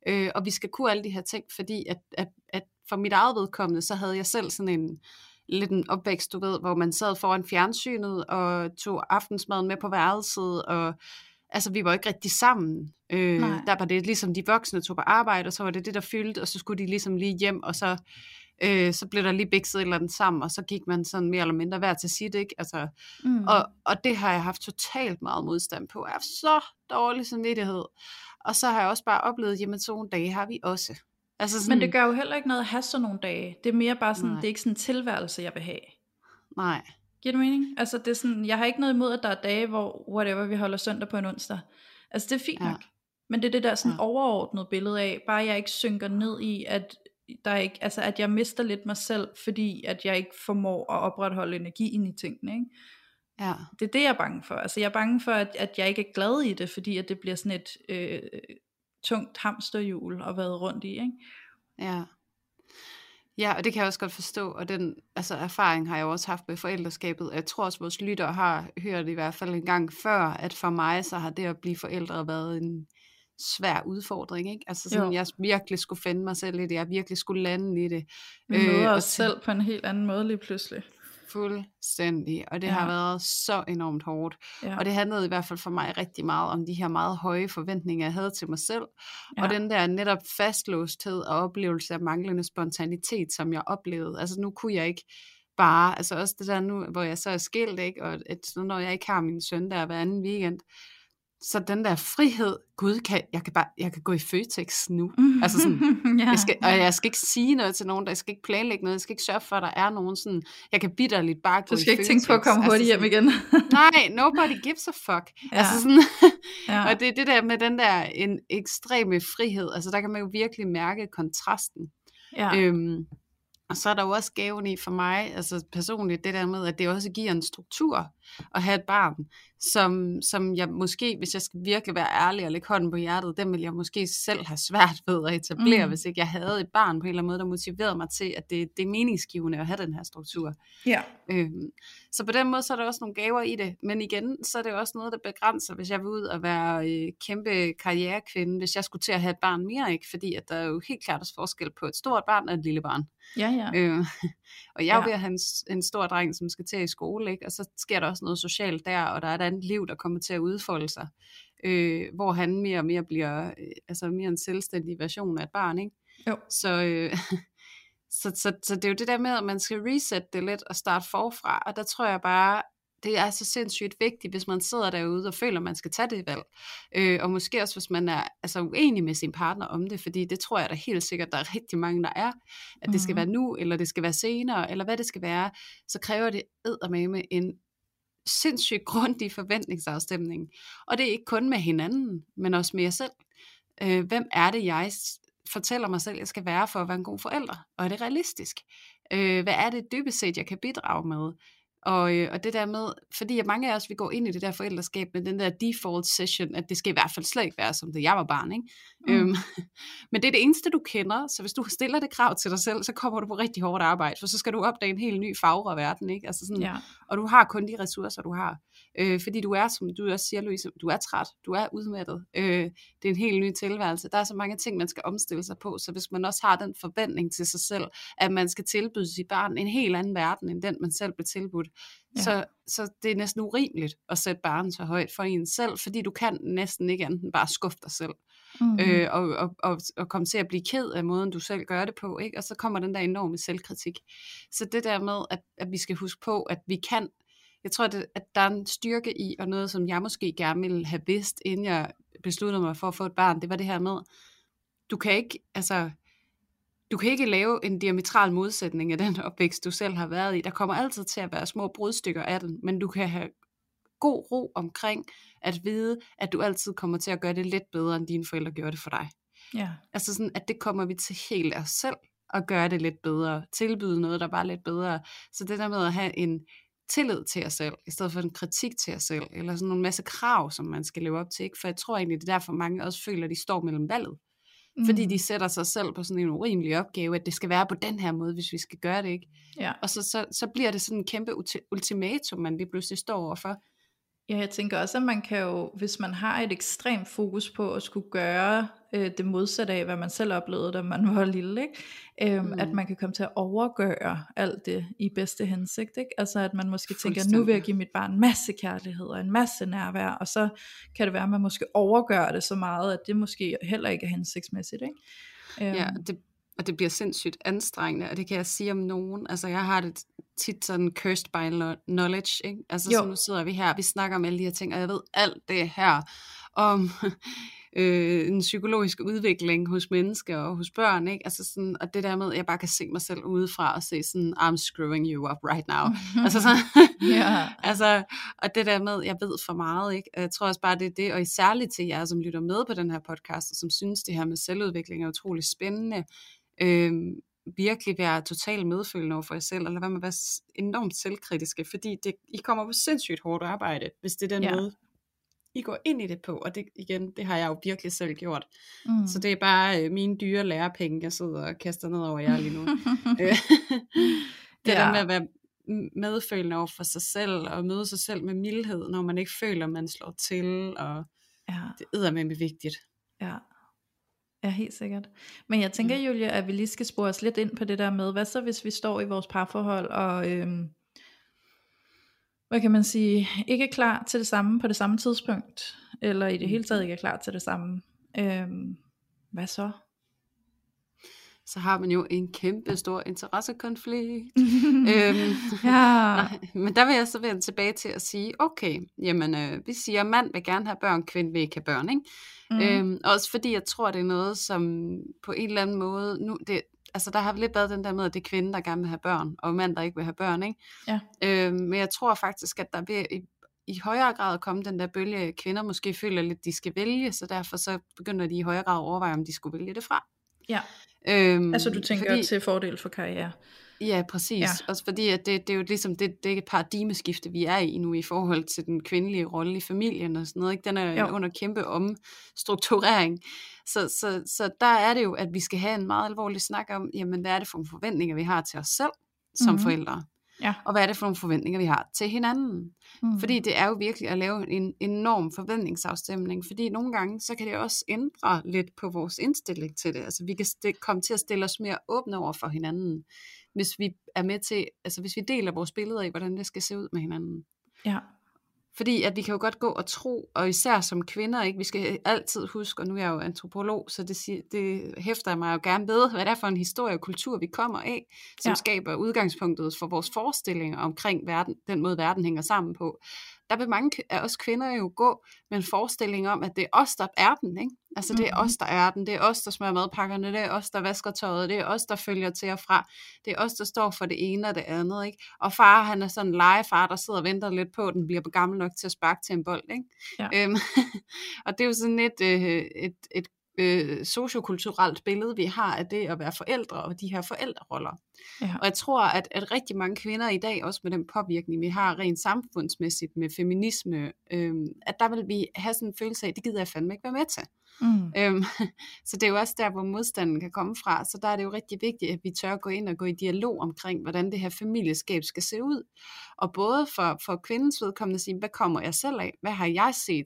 Øh, og vi skal kunne alle de her ting, fordi at, at, at for mit eget vedkommende, så havde jeg selv sådan en, lidt en opvækst, du ved, hvor man sad foran fjernsynet og tog aftensmaden med på værelset, og altså vi var ikke rigtig sammen. Øh, der var det ligesom de voksne tog på arbejde, og så var det det, der fyldte, og så skulle de ligesom lige hjem, og så Øh, så blev der lige bikset et eller andet sammen, og så gik man sådan mere eller mindre hver til sit, ikke? Altså, Mm. og, og det har jeg haft totalt meget modstand på. Jeg har haft så dårlig samvittighed. Og så har jeg også bare oplevet, jamen sådan dage har vi også. Altså sådan, Men det gør jo heller ikke noget at have sådan nogle dage. Det er mere bare sådan, Nej. det er ikke sådan en tilværelse, jeg vil have. Nej, Giver det mening? Altså det er sådan, jeg har ikke noget imod, at der er dage, hvor whatever, vi holder søndag på en onsdag. Altså det er fint Ja. nok. Men det er det der sådan Ja. overordnede billede af, bare jeg ikke synker ned i, at der er ikke, altså at jeg mister lidt mig selv, fordi at jeg ikke formår at opretholde energien i tingene, ikke? ja. Det er det, jeg er bange for. Altså jeg er bange for, at, at jeg ikke er glad i det, fordi at det bliver sådan et øh, tungt hamsterhjul at være rundt i, ikke? Ja. Ja, og det kan jeg også godt forstå, og den altså, erfaring har jeg også haft med forældreskabet. Jeg tror også, vores lyttere har hørt i hvert fald en gang før, at for mig så har det at blive forældre været en svær udfordring. Ikke? Altså sådan, Jo. jeg virkelig skulle finde mig selv i det, jeg virkelig skulle lande i det. Vi møder og os til- selv på en helt anden måde lige pludselig. Fuldstændig, og det Ja. har været så enormt hårdt. Ja. Og det handlede i hvert fald for mig rigtig meget om de her meget høje forventninger, jeg havde til mig selv. Ja. Og den der netop fastlåsthed og oplevelse af manglende spontanitet, som jeg oplevede. Altså nu kunne jeg ikke bare, altså også det der nu, hvor jeg så er skilt, ikke? og at, når jeg ikke har min søn der hver anden weekend, så den der frihed, gud, kan, jeg, kan bare, jeg kan gå i Føtex nu. Altså sådan, *laughs* ja. jeg skal, og jeg skal ikke sige noget til nogen, der jeg skal ikke planlægge noget, jeg skal ikke sørge for, at der er nogen sådan, jeg kan bitterligt bare gå Du skal i ikke tænke på at Føtex. komme hurtigt hjem sådan, igen. *laughs* Nej, nobody gives a fuck. Ja. Altså sådan, *laughs* ja. og det er det der med den der en ekstreme frihed, altså der kan man jo virkelig mærke kontrasten. ja. Øhm, og så er der jo også gaven i for mig, altså personligt, det der med, at det også giver en struktur at have et barn, som, som jeg måske, hvis jeg skal virkelig være ærlig og lægge hånden på hjertet, den vil jeg måske selv have svært ved at etablere, mm. hvis ikke jeg havde et barn på en eller anden måde, der motiverede mig til, at det, det er meningsgivende at have den her struktur. ja. Øhm, så på den måde, så er der også nogle gaver i det. Men igen, så er det også noget, der begrænser, hvis jeg vil ud og være øh, kæmpe karrierekvinde, hvis jeg skulle til at have et barn mere, ikke? Fordi at der er jo helt klart også forskel på et stort barn og et lille barn. Ja, ja. Øh, og jeg er jo Ja. ved at have en, en stor dreng, som skal til i skole, ikke? og så sker der også noget socialt der, og der er et andet liv, der kommer til at udfolde sig. Øh, hvor han mere og mere bliver øh, altså mere en selvstændig version af et barn. Ikke? Jo. Så, øh, *laughs* så, så, så det er jo det der med, at man skal reset det lidt og starte forfra, og der tror jeg bare, det er så sindssygt vigtigt, hvis man sidder derude og føler, at man skal tage det valg. Øh, og måske også, hvis man er altså, uenig med sin partner om det, fordi det tror jeg da helt sikkert, der er rigtig mange, der er, at det skal Mhm. være nu, eller det skal være senere, eller hvad det skal være, så kræver det med en sindssygt grundig forventningsafstemning. Og det er ikke kun med hinanden, men også med jer selv. Øh, hvem er det, jeg fortæller mig selv, jeg skal være for at være en god forælder? Og er det realistisk? Øh, hvad er det dybest set, jeg kan bidrage med? Og, øh, og det der med, fordi mange af os, vi går ind i det der forældreskab med den der default session, at det skal i hvert fald slet ikke være, som det jeg var barn, ikke? Mm. Mm. Øhm, *laughs* men det er det eneste, du kender, så hvis du stiller det krav til dig selv, så kommer du på rigtig hårdt arbejde, for så skal du opdage en helt ny fagre verden, ikke? Altså sådan, ja. og du har kun de ressourcer, du har. Øh, fordi du er, som du også siger, Louise, du er træt, du er udmattet. Øh, det er en helt ny tilværelse. Der er så mange ting, man skal omstille sig på, så hvis man også har den forventning til sig selv, at man skal tilbyde sit barn en helt anden verden, end den man selv blev tilbudt, Ja. så, så det er næsten urimeligt at sætte barnet så højt for en selv, fordi du kan næsten ikke enten bare skuffe dig selv, Mm-hmm. øh, og, og, og, og komme til at blive ked af måden, du selv gør det på, ikke? og så kommer den der enorme selvkritik. Så det der med, at, at vi skal huske på, at vi kan, jeg tror, at, at der er en styrke i, og noget, som jeg måske gerne ville have vidst, inden jeg besluttede mig for at få et barn, det var det her med, du kan ikke, altså, du kan ikke lave en diametral modsætning af den *laughs* opvækst, du selv har været i. Der kommer altid til at være små brudstykker af den, men du kan have god ro omkring at vide, at du altid kommer til at gøre det lidt bedre, end dine forældre gjorde det for dig. ja. Altså sådan, at det kommer vi til helt af os selv, at gøre det lidt bedre, tilbyde noget, der bare er lidt bedre. Så det der med at have en tillid til os selv, i stedet for en kritik til os selv, eller sådan en masse krav, som man skal leve op til. Ikke? For jeg tror egentlig, det er derfor mange også føler, at de står mellem valget. Mm. Fordi de sætter sig selv på sådan en urimelig opgave, at det skal være på den her måde, hvis vi skal gøre det. ikke. Ja. Og så, så, så bliver det sådan en kæmpe ulti- ultimatum, man lige pludselig står overfor. Ja, jeg tænker også, at man kan jo, hvis man har et ekstremt fokus på at skulle gøre øh, det modsatte af, hvad man selv oplevede, da man *laughs* var lille, ikke? Øhm, Mm. at man kan komme til at overgøre alt det i bedste hensigt. Ikke? Altså at man måske tænker, nu vil jeg give mit barn en masse kærlighed og en masse nærvær, og så kan det være, at man måske overgør det så meget, at det måske heller ikke er hensigtsmæssigt. Ikke? Øhm, Ja, det, og det bliver sindssygt anstrengende, og det kan jeg sige om nogen. Altså, jeg har det tit sådan cursed by knowledge, ikke? Altså, jo. så nu sidder vi her, vi snakker om alle de her ting, og jeg ved alt det her om øh, en psykologisk udvikling hos mennesker og hos børn, ikke? Altså sådan, og det der med, at jeg bare kan se mig selv udefra og se sådan, I'm screwing you up right now. *laughs* altså sådan, yeah. *laughs* altså, og det der med, jeg ved for meget, ikke? Jeg tror også bare, det er det, og særligt til jer, som lytter med på den her podcast, og som synes, det her med selvudvikling er utrolig spændende, øh, virkelig være totalt medfølende over for jer selv, eller hvad man være enormt selvkritiske, fordi det, I kommer på sindssygt hårdt arbejde, hvis det er den ja. måde, I går ind i det på, og det igen, det har jeg jo virkelig selv gjort. Mm. Så det er bare øh, mine dyre lærepenge, jeg sidder og kaster ned over jer lige nu. *laughs* *laughs* Det ja. der med at være medfølende over for sig selv, og møde sig selv med mildhed, når man ikke føler, man slår til, og ja. det er med vigtigt. Ja. Ja, helt sikkert. Men jeg tænker, mm. Julia, at vi lige skal spore os lidt ind på det der med, hvad så hvis vi står i vores parforhold og, øhm, hvad kan man sige, ikke er klar til det samme på det samme tidspunkt, eller i det hele taget ikke er klar til det samme. Øhm, hvad så? så har man jo en kæmpe stor interessekonflikt. *laughs* øhm, *laughs* ja. men der vil jeg så vende tilbage til at sige, okay, jamen øh, vi siger, at mand vil gerne have børn, kvinde vil ikke have børn. Ikke? Mm. Øhm, også fordi jeg tror, det er noget, som på en eller anden måde, nu, det, altså der har lidt været den der med, at det er kvinden, der gerne vil have børn, og mand, der ikke vil have børn. Ikke? Ja. Øhm, men jeg tror faktisk, at der vil i, i højere grad komme den der bølge, at kvinder måske føler lidt, de skal vælge, så derfor så begynder de i højere grad at overveje, om de skulle vælge det fra. Ja. Øhm, altså du tænker fordi, til fordel for karriere. Ja, præcis. Ja. Også fordi, at det, det er jo ligesom det, det et paradigmeskifte, vi er i nu i forhold til den kvindelige rolle i familien og sådan noget. Ikke? Den er jo. under kæmpe omstrukturering. Så, så, så der er det jo, at vi skal have en meget alvorlig snak om, jamen hvad er det for forventninger, vi har til os selv som mm-hmm. forældre. Ja. Og hvad er det for nogle forventninger, vi har til hinanden? Mm. Fordi det er jo virkelig at lave en enorm forventningsafstemning, fordi nogle gange, så kan det også ændre lidt på vores indstilling til det. Altså vi kan st- komme til at stille os mere åbne over for hinanden, hvis vi er med til, altså hvis vi deler vores billeder af, hvordan det skal se ud med hinanden. Ja. Fordi at vi kan jo godt gå og tro, og især som kvinder, ikke, vi skal altid huske, og nu er jeg jo antropolog, så det, det hæfter mig jo gerne ved, hvad det er for en historie og kultur, vi kommer af, som ja. skaber udgangspunktet for vores forestillinger omkring verden, den måde, verden hænger sammen på der vil mange af os kvinder jo gå med en forestilling om, at det er os, der er den, ikke? Altså det er os, der er den, det er os, der smører madpakkerne, det er os, der vasker tøjet, det er os, der følger til og fra, det er os, der står for det ene og det andet, ikke? Og far, han er sådan en legefar, der sidder og venter lidt på, at den bliver gammel nok til at sparke til en bold, ikke? Ja. Øhm, *laughs* og det er jo sådan et, øh, et, et øh, sociokulturelt billede, vi har af det at være forældre og de her forældreroller. Ja. Og jeg tror, at, at rigtig mange kvinder i dag, også med den påvirkning, vi har rent samfundsmæssigt med feminisme, øh, at der vil vi have sådan en følelse af, det gider jeg fandme ikke være med til. Mm. Øhm, *laughs* så det er jo også der, hvor modstanden kan komme fra. Så der er det jo rigtig vigtigt, at vi tør gå ind og gå i dialog omkring, hvordan det her familieskab skal se ud. Og både for, for kvindens vedkommende at sige, hvad kommer jeg selv af? Hvad har jeg set?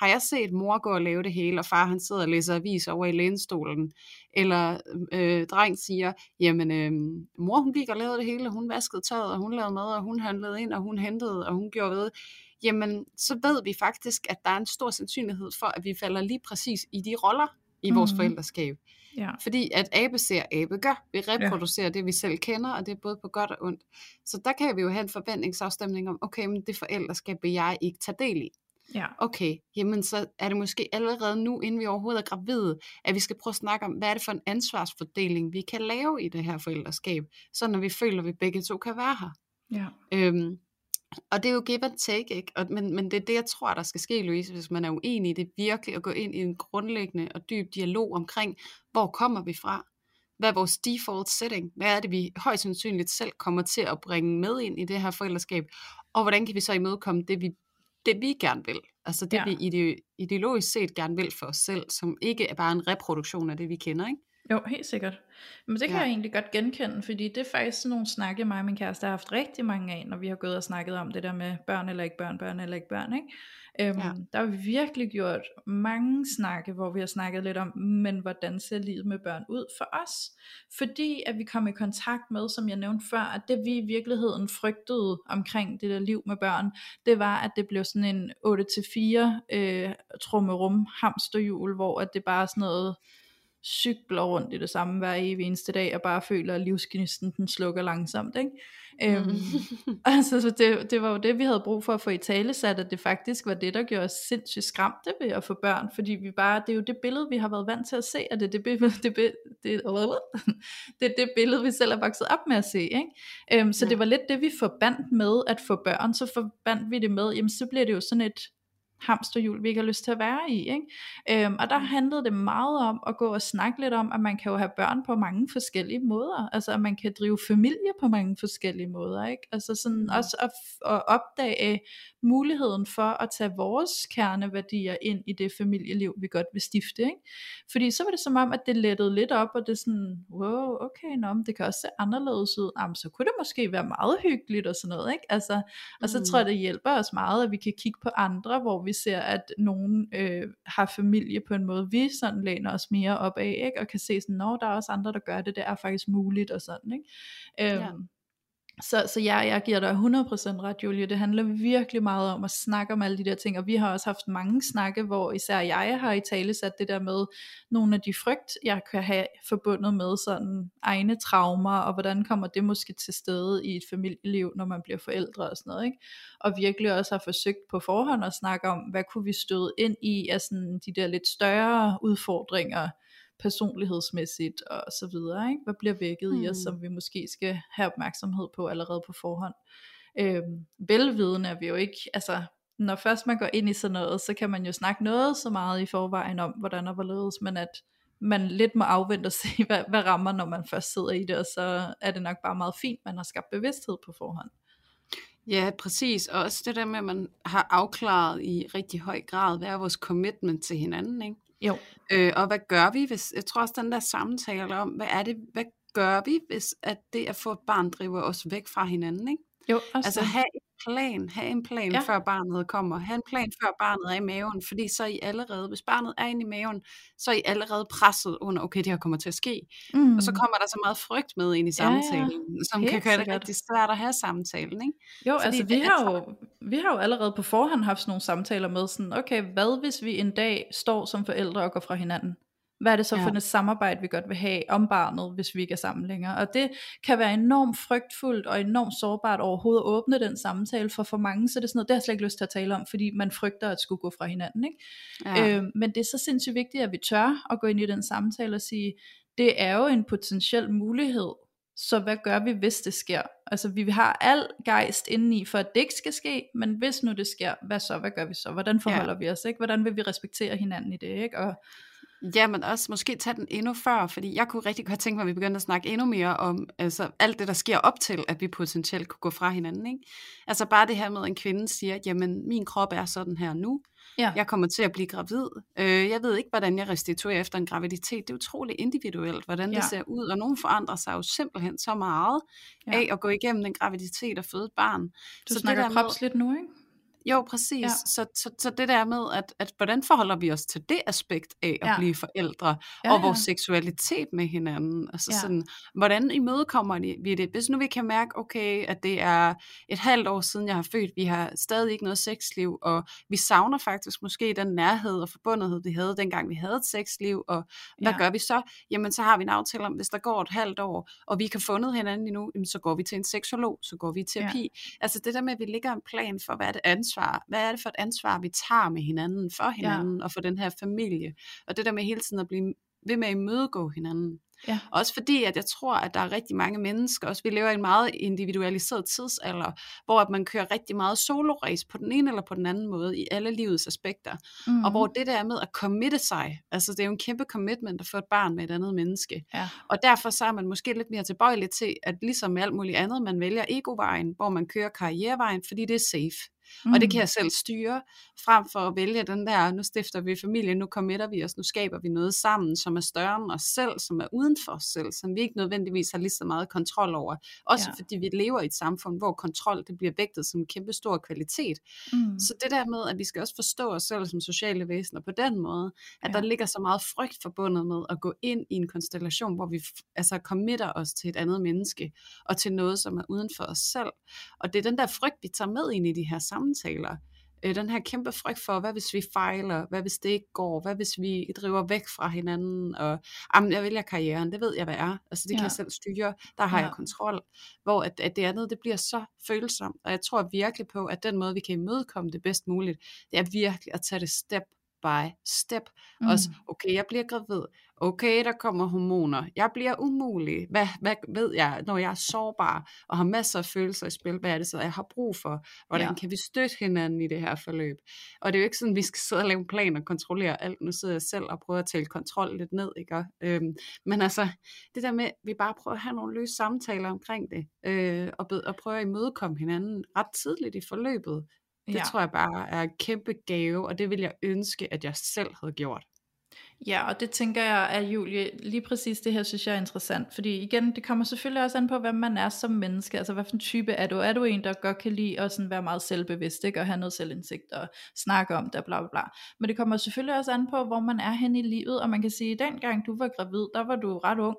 Har jeg set mor gå og lave det hele, og far han sidder og læser avis over i lænestolen? Eller øh, dreng siger, jamen øh, mor hun gik og lavede det hele, hun vaskede tøjet, og hun lavede mad, og hun handlede ind, og hun hentede, og hun gjorde ved jamen så ved vi faktisk, at der er en stor sandsynlighed for, at vi falder lige præcis i de roller i vores mm. forældreskab. Ja. Fordi at abe ser, abe gør. Vi reproducerer ja. det, vi selv kender, og det er både på godt og ondt. Så der kan vi jo have en forventningsafstemning om, okay, men det forældreskab vil jeg ikke tage del i. Ja. Okay, jamen så er det måske allerede nu, inden vi overhovedet er gravide, at vi skal prøve at snakke om, hvad er det for en ansvarsfordeling, vi kan lave i det her forældreskab, så når vi føler, at vi begge to kan være her. Ja. Øhm, og det er jo give and take, ikke? Og, men, men det er det, jeg tror, der skal ske, Louise, hvis man er uenig i det, virkelig at gå ind i en grundlæggende og dyb dialog omkring, hvor kommer vi fra? Hvad er vores default setting? Hvad er det, vi højst sandsynligt selv kommer til at bringe med ind i det her forældreskab? Og hvordan kan vi så imødekomme det, vi, det, vi gerne vil? Altså det, ja. vi ideologisk set gerne vil for os selv, som ikke er bare en reproduktion af det, vi kender, ikke? Jo, helt sikkert. Men det kan ja. jeg egentlig godt genkende, fordi det er faktisk sådan nogle snakke, mig og min kæreste har haft rigtig mange af, når vi har gået og snakket om det der med børn eller ikke børn, børn eller ikke børn, ikke? Øhm, ja. Der har vi virkelig gjort mange snakke, hvor vi har snakket lidt om, men hvordan ser livet med børn ud for os? Fordi at vi kom i kontakt med, som jeg nævnte før, at det vi i virkeligheden frygtede omkring det der liv med børn, det var, at det blev sådan en 8-4 øh, trummerum hamsterhjul, hvor at det bare er sådan noget cykler rundt i det samme hver evig eneste dag, og bare føler, at livsgnisten den slukker langsomt. Ikke? Øhm, Mm. *laughs* altså, så det, det var jo det, vi havde brug for at få i tale sat, at det faktisk var det, der gjorde os sindssygt skræmte ved at få børn, fordi vi bare, det er jo det billede, vi har været vant til at se, og det er det, billede, *laughs* det, det, det, *laughs* det, er det billede, vi selv er vokset op med at se. Ikke? Øhm, så Ja. det var lidt det, vi forbandt med at få børn, så forbandt vi det med, jamen så bliver det jo sådan et hamsterhjul, vi ikke har lyst til at være i. Ikke? Øhm, og der handlede det meget om at gå og snakke lidt om, at man kan jo have børn på mange forskellige måder. Altså at man kan drive familie på mange forskellige måder. Ikke? Altså sådan Mm. også at, at opdage muligheden for at tage vores kerneværdier ind i det familieliv, vi godt vil stifte. Ikke? Fordi så var det som om, at det lettede lidt op, og det er sådan, wow, okay, nå, men det kan også se anderledes ud. Jamen, så kunne det måske være meget hyggeligt og sådan noget. Ikke? Altså, og så Mm. tror jeg, det hjælper os meget, at vi kan kigge på andre, hvor vi ser, at nogen øh, har familie på en måde, vi sådan læner os mere op af, ikke? og kan se sådan, nå, der er også andre, der gør det, det er faktisk muligt og sådan. Ikke? Øhm, Ja. Så, så jeg, jeg giver dig 100% ret, Julie. Det handler virkelig meget om at snakke om alle de der ting, og vi har også haft mange snakke, hvor især jeg har i tale sat det der med nogle af de frygt, jeg kan have forbundet med sådan egne traumer, og hvordan kommer det måske til stede i et familieliv, når man bliver forældre og sådan noget. Ikke? Og virkelig også har forsøgt på forhånd at snakke om, hvad kunne vi støde ind i af sådan de der lidt større udfordringer, personlighedsmæssigt og så videre, ikke? Hvad bliver vækket mm. i os, Mm. som vi måske skal have opmærksomhed på allerede på forhånd. Øhm, velvidende er vi jo ikke, altså når først man går ind i sådan noget, så kan man jo snakke noget så meget i forvejen om, hvordan og hvorledes, men at man lidt må afvente og *laughs* se, hvad, hvad rammer, når man først sidder i det, og så er det nok bare meget fint, man har skabt bevidsthed på forhånd. Ja, præcis. Og også det der med, at man har afklaret i rigtig høj grad, hvad er vores commitment til hinanden, ikke? Jo. Øh, og hvad gør vi, hvis, jeg tror også den der samtale om, hvad er det, hvad gør vi, hvis at det at få et barn driver os væk fra hinanden, ikke? Jo, også Altså have en plan, have en plan, Ja. ja. før barnet kommer, have en plan, før barnet er i maven, fordi så er I allerede, hvis barnet er inde i maven, så er I allerede presset under, okay, det her kommer til at ske. mm. Og så kommer der så meget frygt med ind i Ja, ja. samtalen, som Helt kan gøre det rigtig svært at have samtalen, ikke? Jo, Fordi altså vi er har, jo, vi har jo allerede på forhånd haft sådan nogle samtaler med sådan, okay, hvad hvis vi en dag står som forældre og går fra hinanden? Hvad er det så Ja. for et samarbejde, vi godt vil have om barnet, hvis vi ikke er sammen længere? Og det kan være enormt frygtfuldt og enormt sårbart overhovedet at åbne den samtale, for for mange så er det sådan noget, det har jeg slet ikke lyst til at tale om, fordi man frygter at skulle gå fra hinanden. Ikke? Ja. Øh, men det er så sindssygt vigtigt, at vi tør at gå ind i den samtale og sige, det er jo en potentiel mulighed, så hvad gør vi, hvis det sker? Altså vi har al gejst indeni for, at det ikke skal ske, men hvis nu det sker, hvad så? Hvad gør vi så? Hvordan forholder ja. vi os? Ikke? Hvordan vil vi respektere hinanden i det? Ikke? Og, Ja, men også måske tage den endnu før, fordi jeg kunne rigtig godt tænke mig, at vi begyndte at snakke endnu mere om altså, alt det, der sker op til, at vi potentielt kunne gå fra hinanden. Ikke? Altså bare det her med, at en kvinde siger, jamen min krop er sådan her nu, ja. jeg kommer til at blive gravid. Øh, jeg ved ikke, hvordan jeg restituerer efter en graviditet. Det er utroligt individuelt, hvordan det Ja. ser ud, og nogen forandrer sig jo simpelthen så meget Ja. af at gå igennem en graviditet og føde et barn. Du Så det snakker der med- kropsligt nu, ikke? Jo, præcis. Ja. Så, så, så det der med, at, at hvordan forholder vi os til det aspekt af at Ja. blive forældre, Ja, og vores ja. seksualitet med hinanden. Altså Ja. sådan, hvordan imødekommer vi det? Hvis nu vi kan mærke, okay, at det er et halvt år siden, jeg har født, vi har stadig ikke noget sexliv, og vi savner faktisk måske den nærhed og forbundethed, vi havde, dengang vi havde et sexliv, og hvad Ja. gør vi så? Jamen, så har vi en aftale om, hvis der går et halvt år, og vi ikke har fundet hinanden endnu, jamen, så går vi til en seksolog, så går vi i terapi. Ja. Altså det der med, at vi lægger en plan for, hvad er det ansvar, hvad er det for et ansvar, vi tager med hinanden, for hinanden, ja. og for den her familie. Og det der med hele tiden at blive ved med at imødegå hinanden. Ja. Også fordi, at jeg tror, at der er rigtig mange mennesker, også vi lever i en meget individualiseret tidsalder, hvor at man kører rigtig meget solo-race på den ene eller på den anden måde i alle livets aspekter. Mm. Og hvor det der med at committe sig, altså det er jo en kæmpe commitment at få et barn med et andet menneske. Ja. Og derfor så er man måske lidt mere tilbøjelig til, at ligesom med alt muligt andet, man vælger egovejen, hvor man kører karrierevejen, fordi det er safe. Mm. Og det kan jeg selv styre, frem for at vælge den der, nu stifter vi familie, nu committer vi os, nu skaber vi noget sammen, som er større end os selv, som er uden for os selv, som vi ikke nødvendigvis har lige så meget kontrol over. Også Ja. fordi vi lever i et samfund, hvor kontrol det bliver vægtet som en kæmpe stor kvalitet. Mm. Så det der med, at vi skal også forstå os selv som sociale væsener på den måde, at Ja. der ligger så meget frygt forbundet med at gå ind i en konstellation, hvor vi altså committer os til et andet menneske, og til noget, som er uden for os selv. Og det er den der frygt, vi tager med ind i de her samtaler. øh, den her kæmpe frygt for, hvad hvis vi fejler, hvad hvis det ikke går, hvad hvis vi driver væk fra hinanden, og jamen, jeg vælger karrieren, det ved jeg, hvad er, altså det ja. kan jeg selv styre, der har ja. jeg kontrol, hvor at, at det andet, det bliver så følsomt, og jeg tror virkelig på, at den måde, vi kan imødekomme det bedst muligt, det er virkelig at tage det step by step. Mm. Også, okay, jeg bliver gravid. Okay, der kommer hormoner. Jeg bliver umulig. Hvad, hvad ved jeg, når jeg er sårbar og har masser af følelser i spil? Hvad er det så, jeg har brug for? Hvordan ja. kan vi støtte hinanden i det her forløb? Og det er jo ikke sådan, at vi skal sidde og lave en plan og kontrollere alt. Nu sidder jeg selv og prøver at tale kontrol lidt ned. Ikke? Øhm, men altså, det der med, at vi bare prøver at have nogle løse samtaler omkring det, øh, og, og prøve at imødekomme hinanden ret tidligt i forløbet, det ja. tror jeg bare er en kæmpe gave, og det vil jeg ønske, at jeg selv havde gjort. Ja, og det tænker jeg, at Julie, lige præcis det her synes jeg er interessant, fordi igen, det kommer selvfølgelig også an på, hvem man er som menneske, altså hvad for en type er du? Er du en, der godt kan lide at sådan være meget selvbevidst, ikke? og have noget selvindsigt og snakke om det, bla bla bla. Men det kommer selvfølgelig også an på, hvor man er hen i livet, og man kan sige, at dengang du var gravid, der var du ret ung,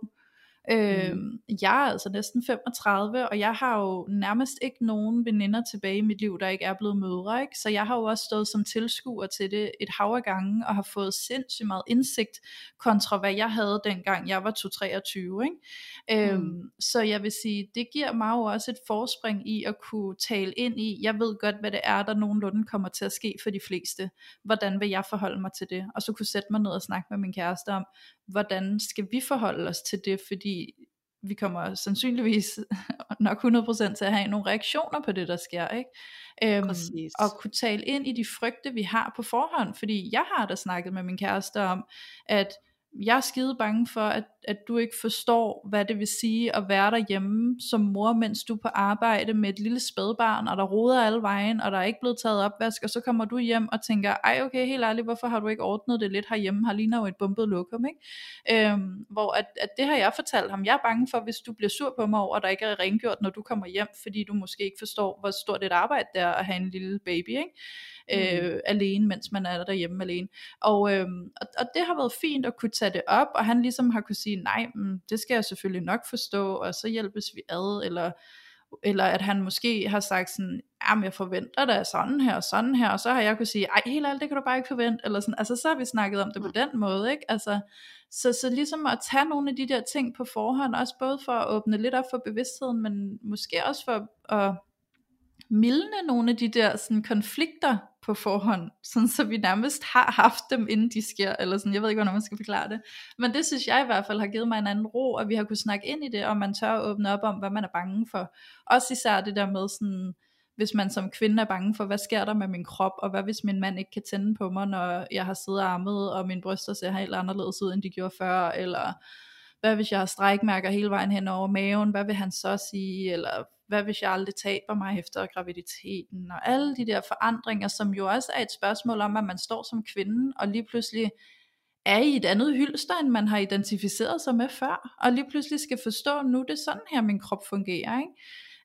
Øh, mm. Jeg er altså næsten 35, og jeg har jo nærmest ikke nogen veninder tilbage i mit liv, der ikke er blevet mødre. Ikke? Så jeg har jo også stået som tilskuer til det et hav af gange, og har fået sindssygt meget indsigt kontra hvad jeg havde dengang jeg var 2-23. Ikke? Øhm, mm. så jeg vil sige, det giver mig jo også et forspring i at kunne tale ind i, jeg ved godt, hvad det er, der nogenlunde kommer til at ske for de fleste. Hvordan vil jeg forholde mig til det? Og så kunne sætte mig ned og snakke med min kæreste om, hvordan skal vi forholde os til det, fordi vi kommer sandsynligvis *laughs* nok 100% til at have nogle reaktioner på det, der sker. Ikke? Øhm, og kunne tale ind i de frygte, vi har på forhånd, fordi jeg har da snakket med min kæreste om, at jeg er skide bange for, at, at du ikke forstår, hvad det vil sige at være derhjemme som mor, mens du er på arbejde med et lille spædbarn, og der roder alle vejen, og der er ikke blevet taget opvask, og så kommer du hjem og tænker, ej okay, helt ærligt, hvorfor har du ikke ordnet det lidt herhjemme? Har ligner jo et bumpet lokum, ikke? Øhm, hvor at, at det har jeg fortalt ham. Jeg er bange for, hvis du bliver sur på mig over, at der ikke er rengjort, når du kommer hjem, fordi du måske ikke forstår, hvor stort et arbejde det er at have en lille baby, ikke? øh, mm. alene, mens man er derhjemme alene. Og, øh, og, og det har været fint at kunne tage det op, og han ligesom har kunne sige, nej, men det skal jeg selvfølgelig nok forstå, og så hjælpes vi ad, eller eller at han måske har sagt sådan, jamen jeg forventer da sådan her og sådan her, og så har jeg kunne sige, ej helt ærligt, det kan du bare ikke forvente, eller sådan, altså så har vi snakket om det på den måde, ikke, altså, så, så ligesom at tage nogle af de der ting på forhånd, også både for at åbne lidt op for bevidstheden, men måske også for at mildne nogle af de der sådan, konflikter på forhånd, sådan så vi nærmest har haft dem, inden de sker, eller sådan, jeg ved ikke, hvordan man skal forklare det, men det synes jeg i hvert fald har givet mig en anden ro, at vi har kunnet snakke ind i det, og man tør at åbne op om, hvad man er bange for. Også især det der med sådan, hvis man som kvinde er bange for, hvad sker der med min krop, og hvad hvis min mand ikke kan tænde på mig, når jeg har siddet armet, og mine bryster ser helt anderledes ud, end de gjorde før, eller hvad hvis jeg har strækmærker hele vejen hen over maven, hvad vil han så sige, eller hvad hvis jeg aldrig taber mig efter graviditeten, og alle de der forandringer, som jo også er et spørgsmål om, at man står som kvinde, og lige pludselig er i et andet hylster, end man har identificeret sig med før, og lige pludselig skal forstå, nu det er sådan her, min krop fungerer, ikke?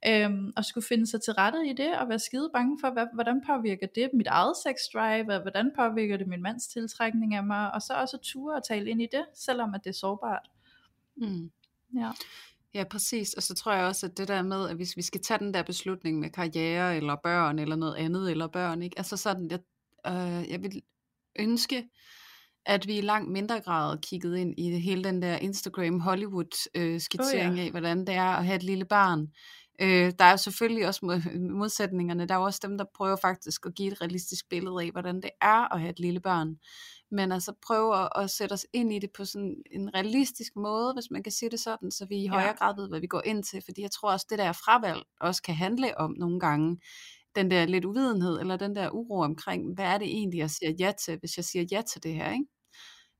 Øhm, og skulle finde sig til rette i det, og være skide bange for, hvad, hvordan påvirker det mit eget sex drive, og hvordan påvirker det min mands tiltrækning af mig, og så også ture og tale ind i det, selvom at det er sårbart. Mm. Ja. Ja, præcis. Og så tror jeg også, at det der med, at hvis vi skal tage den der beslutning med karriere, eller børn, eller noget andet, eller børn, ikke? altså sådan, jeg, øh, jeg vil ønske, at vi i langt mindre grad kiggede ind i hele den der Instagram Hollywood øh, oh, ja. af, hvordan det er at have et lille barn. Øh, der er selvfølgelig også modsætningerne. Der er også dem, der prøver faktisk at give et realistisk billede af, hvordan det er at have et lille barn men altså prøve at, at sætte os ind i det på sådan en realistisk måde, hvis man kan sige det sådan, så vi i højere grad ved, hvad vi går ind til, fordi jeg tror også, det der fravalg også kan handle om nogle gange, den der lidt uvidenhed, eller den der uro omkring, hvad er det egentlig, jeg siger ja til, hvis jeg siger ja til det her, ikke?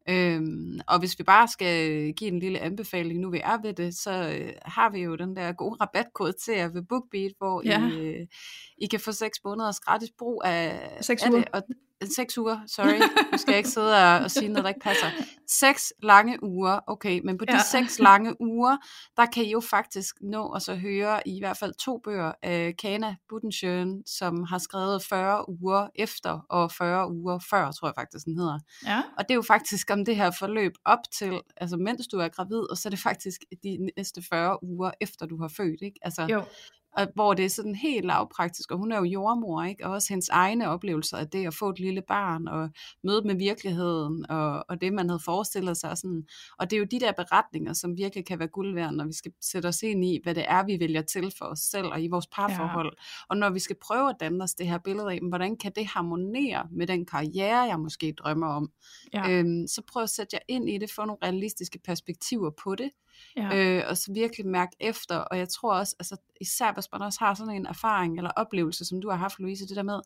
Øhm, og hvis vi bare skal give en lille anbefaling, nu vi er ved det, så øh, har vi jo den der gode rabatkode til jer ved BookBeat, hvor ja. I, øh, I kan få 6 måneders gratis brug af, 6 af det. Og, Seks uger, sorry. Nu skal jeg ikke sidde og, og sige noget, der ikke passer. Seks lange uger, okay. Men på de ja. seks lange uger, der kan I jo faktisk nå og så høre i hvert fald to bøger af Kana Budensjøen, som har skrevet 40 uger efter og 40 uger før, tror jeg faktisk, den hedder. Ja. Og det er jo faktisk om det her forløb op til, altså mens du er gravid, og så er det faktisk de næste 40 uger efter du har født, ikke? Altså, jo og hvor det er sådan helt lavpraktisk, og hun er jo jordmor, ikke? og også hendes egne oplevelser af det at få et lille barn, og møde med virkeligheden, og, og det man havde forestillet sig. Sådan. Og det er jo de der beretninger, som virkelig kan være guld værd, når vi skal sætte os ind i, hvad det er, vi vælger til for os selv, og i vores parforhold. Ja. Og når vi skal prøve at danne os det her billede af, hvordan kan det harmonere med den karriere, jeg måske drømmer om. Ja. Øhm, så prøv at sætte jer ind i det, få nogle realistiske perspektiver på det, ja. øh, og så virkelig mærke efter. Og jeg tror også, altså, især hvis man også har sådan en erfaring eller oplevelse, som du har haft, Louise, det der med,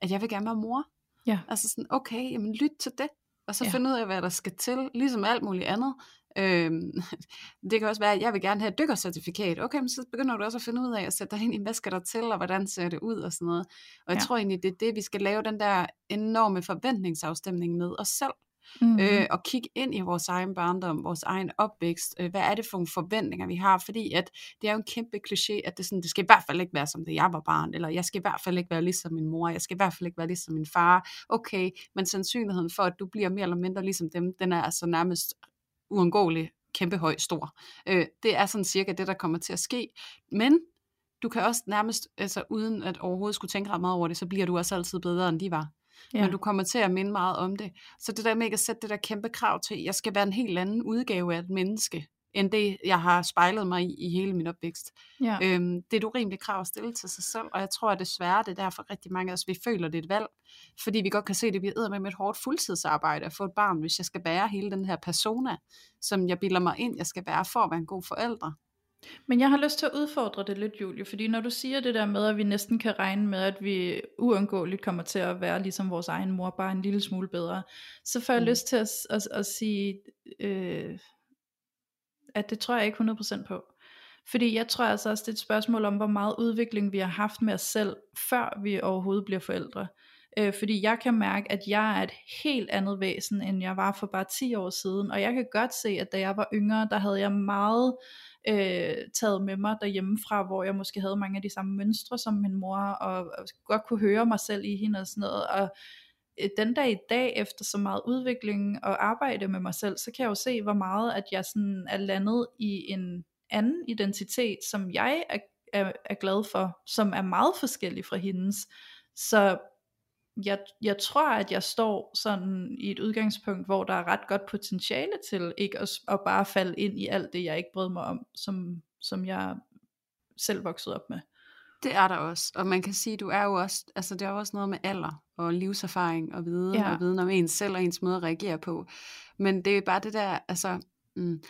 at jeg vil gerne være mor. Ja. Altså sådan, okay, jamen lyt til det, og så ja. finde ud af, hvad der skal til, ligesom alt muligt andet. Øhm, *laughs* det kan også være, at jeg vil gerne have et dykkercertifikat. Okay, men så begynder du også at finde ud af at sætte dig ind i, hvad skal der til, og hvordan ser det ud, og sådan noget. Og jeg ja. tror egentlig, det er det, vi skal lave den der enorme forventningsafstemning med os selv. Mm. Øh, og kigge ind i vores egen barndom, vores egen opvækst. Øh, hvad er det for nogle forventninger, vi har? Fordi at det er jo en kæmpe kliché, at det, sådan, det skal i hvert fald ikke være som det, jeg var barn, eller jeg skal i hvert fald ikke være ligesom min mor, jeg skal i hvert fald ikke være ligesom min far. Okay, men sandsynligheden for, at du bliver mere eller mindre ligesom dem, den er altså nærmest uundgåelig kæmpe høj stor. Øh, det er sådan cirka det, der kommer til at ske. Men du kan også nærmest, altså uden at overhovedet skulle tænke ret meget over det, så bliver du også altid bedre, end de var. Ja. Men du kommer til at minde meget om det. Så det der med ikke at sætte det der kæmpe krav til, jeg skal være en helt anden udgave af et menneske, end det, jeg har spejlet mig i i hele min opvækst. Ja. Øhm, det er et urimeligt krav at stille til sig selv, og jeg tror at desværre, det er derfor rigtig mange af os, vi føler, det er et valg, fordi vi godt kan se, at det bliver med et hårdt fuldtidsarbejde at få et barn, hvis jeg skal være hele den her persona, som jeg bilder mig ind, jeg skal være for at være en god forælder. Men jeg har lyst til at udfordre det lidt, Julie, fordi når du siger det der med, at vi næsten kan regne med, at vi uundgåeligt kommer til at være ligesom vores egen mor, bare en lille smule bedre, så får jeg mm. lyst til at, at, at sige, øh, at det tror jeg ikke 100% på. Fordi jeg tror altså også, det er et spørgsmål om, hvor meget udvikling vi har haft med os selv, før vi overhovedet bliver forældre. Øh, fordi jeg kan mærke, at jeg er et helt andet væsen, end jeg var for bare 10 år siden. Og jeg kan godt se, at da jeg var yngre, der havde jeg meget øh, taget med mig derhjemmefra, hvor jeg måske havde mange af de samme mønstre som min mor, og, og godt kunne høre mig selv i hende og sådan noget. Og øh, den dag i dag, efter så meget udvikling og arbejde med mig selv, så kan jeg jo se, hvor meget at jeg sådan er landet i en anden identitet, som jeg er, er, er glad for, som er meget forskellig fra hendes. Så jeg, jeg tror, at jeg står sådan i et udgangspunkt, hvor der er ret godt potentiale til ikke at, at bare falde ind i alt det, jeg ikke brød mig om, som, som jeg selv voksede op med. Det er der også, og man kan sige, du er jo også, altså det er også noget med alder og livserfaring og viden ja. og viden om ens selv og ens måde at reagere på. Men det er bare det der, altså, mm,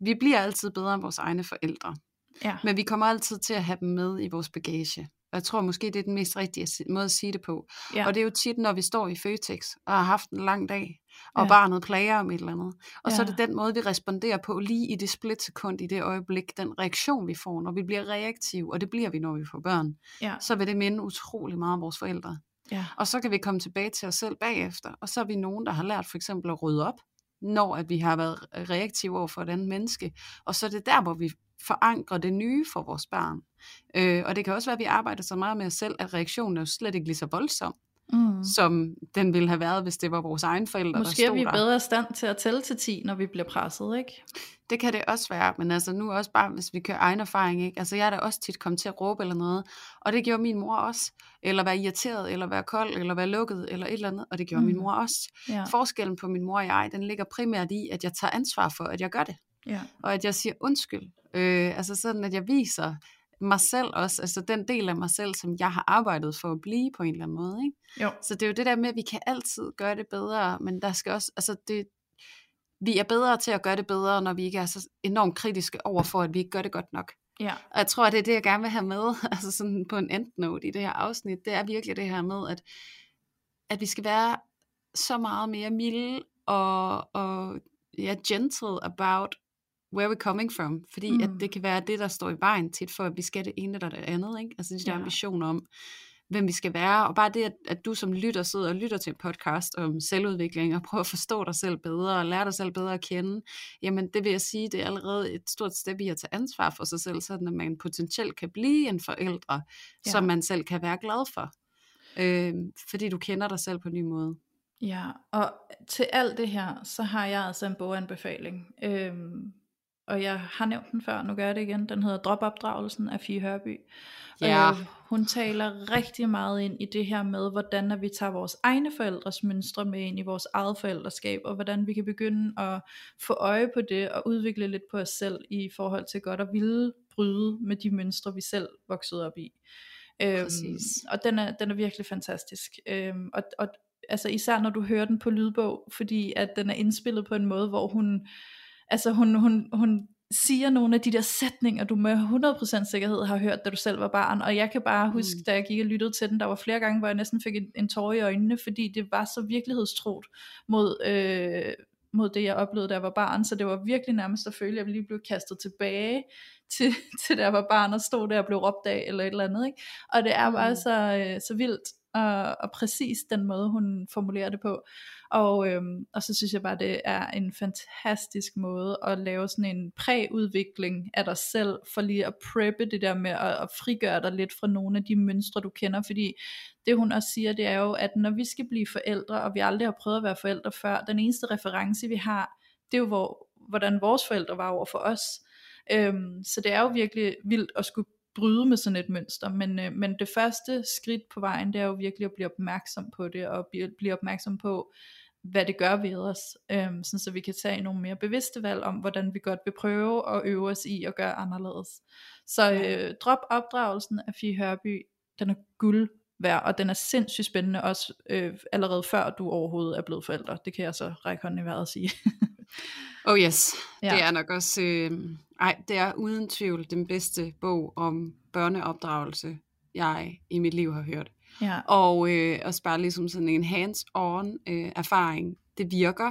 vi bliver altid bedre end vores egne forældre. Ja. Men vi kommer altid til at have dem med i vores bagage. Og jeg tror måske, det er den mest rigtige måde at sige det på. Ja. Og det er jo tit, når vi står i Føtex og har haft en lang dag, og ja. barnet klager om et eller andet. Og ja. så er det den måde, vi responderer på lige i det splitsekund, i det øjeblik, den reaktion, vi får, når vi bliver reaktive, og det bliver vi, når vi får børn, ja. så vil det minde utrolig meget om vores forældre. Ja. Og så kan vi komme tilbage til os selv bagefter, og så er vi nogen, der har lært for eksempel at rydde op, når at vi har været reaktive over for et andet menneske. Og så er det der, hvor vi forankre det nye for vores barn. Øh, og det kan også være, at vi arbejder så meget med os selv, at reaktionen er jo slet ikke lige så voldsom, mm. som den ville have været, hvis det var vores egen forældre, Måske der er vi der. bedre stand til at tælle til 10, når vi bliver presset, ikke? Det kan det også være, men altså nu også bare, hvis vi kører egen erfaring, ikke? Altså jeg er da også tit kommet til at råbe eller noget, og det gjorde min mor også. Eller være irriteret, eller være kold, eller være lukket, eller et eller andet, og det gjorde mm. min mor også. Ja. Forskellen på min mor og jeg, den ligger primært i, at jeg tager ansvar for, at jeg gør det. Ja. Og at jeg siger undskyld. Øh, altså sådan, at jeg viser mig selv også, altså den del af mig selv, som jeg har arbejdet for at blive på en eller anden måde. Ikke? Jo. Så det er jo det der med, at vi kan altid gøre det bedre, men der skal også, altså det, vi er bedre til at gøre det bedre, når vi ikke er så enormt kritiske over for, at vi ikke gør det godt nok. Ja. Og jeg tror, at det er det, jeg gerne vil have med, *laughs* altså sådan på en endnote i det her afsnit, det er virkelig det her med, at, at vi skal være så meget mere milde og, og ja, gentle about where we're coming from, fordi mm. at det kan være det, der står i vejen tit for, at vi skal det ene eller det andet, ikke? altså de der ja. ambitioner om, hvem vi skal være, og bare det, at, at du som lytter sidder og lytter til en podcast om selvudvikling, og prøver at forstå dig selv bedre, og lære dig selv bedre at kende, jamen det vil jeg sige, det er allerede et stort step i at tage ansvar for sig selv, sådan at man potentielt kan blive en forældre, ja. som man selv kan være glad for, øh, fordi du kender dig selv på en ny måde. Ja, og til alt det her, så har jeg altså en boganbefaling. Øhm, og jeg har nævnt den før, nu gør jeg det igen, den hedder Dropopdragelsen af Fie Hørby. Ja. Øh, hun taler rigtig meget ind i det her med, hvordan at vi tager vores egne forældres mønstre med ind i vores eget forældreskab, og hvordan vi kan begynde at få øje på det, og udvikle lidt på os selv i forhold til godt at ville bryde med de mønstre, vi selv voksede op i. Øhm, Præcis. og den er, den er virkelig fantastisk. Øhm, og, og altså især når du hører den på lydbog, fordi at den er indspillet på en måde, hvor hun, altså hun, hun, hun siger nogle af de der sætninger, du med 100% sikkerhed har hørt, da du selv var barn, og jeg kan bare huske, Mm. da jeg gik og lyttede til den, der var flere gange, hvor jeg næsten fik en, en tårer i øjnene, fordi det var så virkelighedstråt mod, øh, mod det, jeg oplevede, da jeg var barn, så det var virkelig nærmest at føle, at jeg lige blev kastet tilbage *laughs* til, til da jeg var barn, og stod der og blev råbt af, eller et eller andet, ikke? Og det er bare Mm. så, øh, så vildt, og, og præcis den måde, hun formulerer det på. Og, øhm, og så synes jeg bare, det er en fantastisk måde at lave sådan en præudvikling af dig selv, for lige at preppe det der med at, at frigøre dig lidt fra nogle af de mønstre, du kender, fordi det hun også siger, det er jo, at når vi skal blive forældre, og vi aldrig har prøvet at være forældre før, den eneste reference, vi har, det er jo, hvor, hvordan vores forældre var over for os. Øhm, så det er jo virkelig vildt at skulle bryde med sådan et mønster, men, øh, men det første skridt på vejen, det er jo virkelig at blive opmærksom på det, og blive, blive opmærksom på, hvad det gør ved os, øhm, sådan så vi kan tage nogle mere bevidste valg om, hvordan vi godt vil prøve at øve os i at gøre anderledes. Så øh, drop opdragelsen af Fie Hørby, den er guld værd, og den er sindssygt spændende også øh, allerede før du overhovedet er blevet forældre. Det kan jeg så række hånden i vejret og sige. *laughs* Oh yes, ja. det er nok også, øh, ej, det er uden tvivl den bedste bog om børneopdragelse, jeg i mit liv har hørt. Ja. Og øh, også bare ligesom sådan en hands-on øh, erfaring, det virker.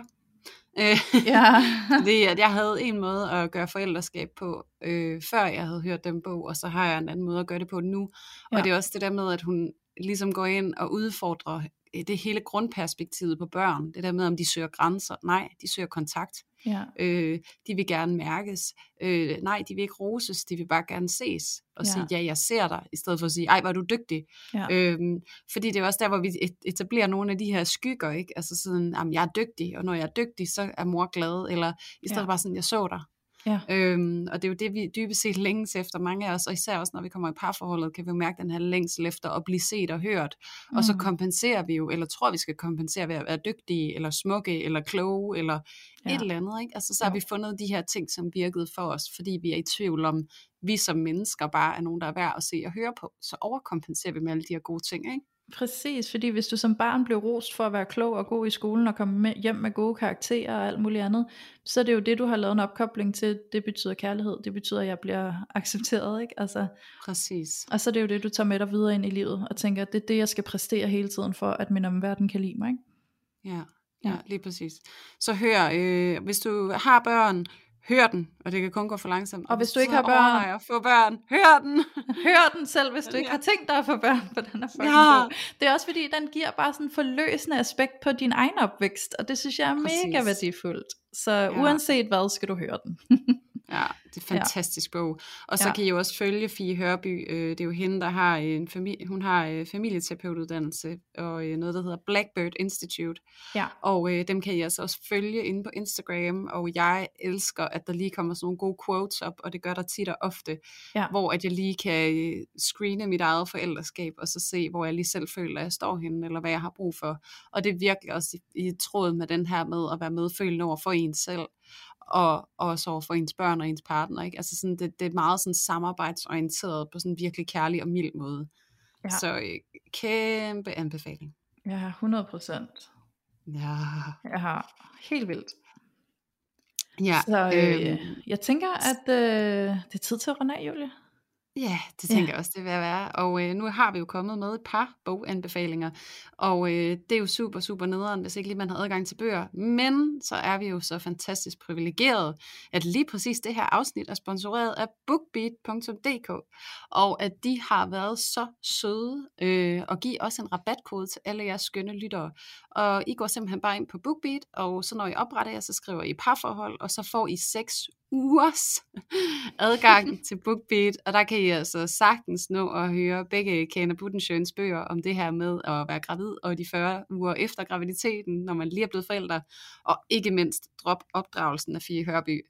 Øh, ja. *laughs* Fordi at jeg havde en måde at gøre forældreskab på, øh, før jeg havde hørt den bog, og så har jeg en anden måde at gøre det på nu. Og Ja. det er også det der med, at hun ligesom går ind og udfordrer øh, det hele grundperspektivet på børn. Det der med, om de søger grænser. Nej, de søger kontakt. Ja. Øh, de vil gerne mærkes. Øh, nej, de vil ikke roses, de vil bare gerne ses. Og Ja. sige, ja, jeg ser dig, i stedet for at sige, ej, er du dygtig. Ja. Øhm, fordi det er også der, hvor vi et- etablerer nogle af de her skygger, ikke? Altså sådan, jamen, jeg er dygtig, og når jeg er dygtig, så er mor glad, eller i stedet ja. bare sådan, jeg så dig. Ja. Øhm, og det er jo det, vi dybest set længes efter mange af os, og især også, når vi kommer i parforholdet, kan vi jo mærke den her længsel efter at blive set og hørt. Mm. Og så Mm. kompenserer vi jo, eller tror vi skal kompensere ved at være dygtige, eller smukke, eller kloge, eller Ja. et eller andet. Ikke? Altså, så har Jo. vi fundet de her ting, som virkede for os, fordi vi er i tvivl om, vi som mennesker bare er nogen, der er værd at se og høre på. Så overkompenserer vi med alle de her gode ting. Ikke? Præcis, fordi hvis du som barn blev rost for at være klog og god i skolen og komme med, hjem med gode karakterer og alt muligt andet, så er det jo det, du har lavet en opkobling til. Det betyder kærlighed, det betyder, at jeg bliver *laughs* accepteret. Ikke? Altså, Præcis. og så er det jo det, du tager med dig videre ind i livet og tænker, at det er det, jeg skal præstere hele tiden for, at min omverden kan lide mig. Ikke? Ja, Ja. lige præcis. Så hør, øh, hvis du har børn, hør den, og det kan kun gå for langsomt. Og hvis du ikke har børn- at få børn, hør den. *laughs* Hør den selv, hvis du ikke har tænkt dig at få børn, for den er fucking Ja. god. Det er også fordi, den giver bare sådan en forløsende aspekt på din egen opvækst, og det synes jeg er mega Præcis. værdifuldt. Så Ja. uanset hvad, skal du høre den. *laughs* Ja, det er en fantastisk bog. Og så Ja. ja. kan I jo også følge Fie Hørby. Øh, det er jo hende, der har en familie, hun har øh, familieterapeutuddannelse og øh, noget, der hedder Blackbird Institute. Ja. Og øh, dem kan I altså også følge inde på Instagram. Og jeg elsker, at der lige kommer sådan nogle gode quotes op, og det gør der tit og ofte. Ja. Hvor at jeg lige kan screene mit eget forældreskab, og så se, hvor jeg lige selv føler, at jeg står henne, eller hvad jeg har brug for. Og det er virkelig også i, i tråd med den her med at være medfølende over for ens selv og også over for ens børn og ens partner. Ikke? Altså sådan, det, det er meget sådan samarbejdsorienteret på sådan en virkelig kærlig og mild måde. Ja. Ja. Så øh, kæmpe anbefaling. Ja, 100 procent. Ja. Jeg har helt vildt. Ja, Så øh, øhm, jeg tænker, at øh, det er tid til at runde af, Julie. Ja, det tænker ja. jeg også, det vil være. Og øh, nu har vi jo kommet med et par boganbefalinger, og øh, det er jo super, super nederen, hvis ikke lige man har adgang til bøger. Men så er vi jo så fantastisk privilegeret, at lige præcis det her afsnit er sponsoreret af bookbeat.dk, og at de har været så søde øh, og give os en rabatkode til alle jeres skønne lyttere. Og I går simpelthen bare ind på BookBeat, og så når I opretter jer, så skriver I parforhold, og så får I 6 ugers adgang til BookBeat, og der kan I altså sagtens nå at høre begge Kana Buttensjøens bøger om det her med at være gravid, og de 40 uger efter graviditeten, når man lige er blevet forældre, og ikke mindst drop opdragelsen af Fie Hørby.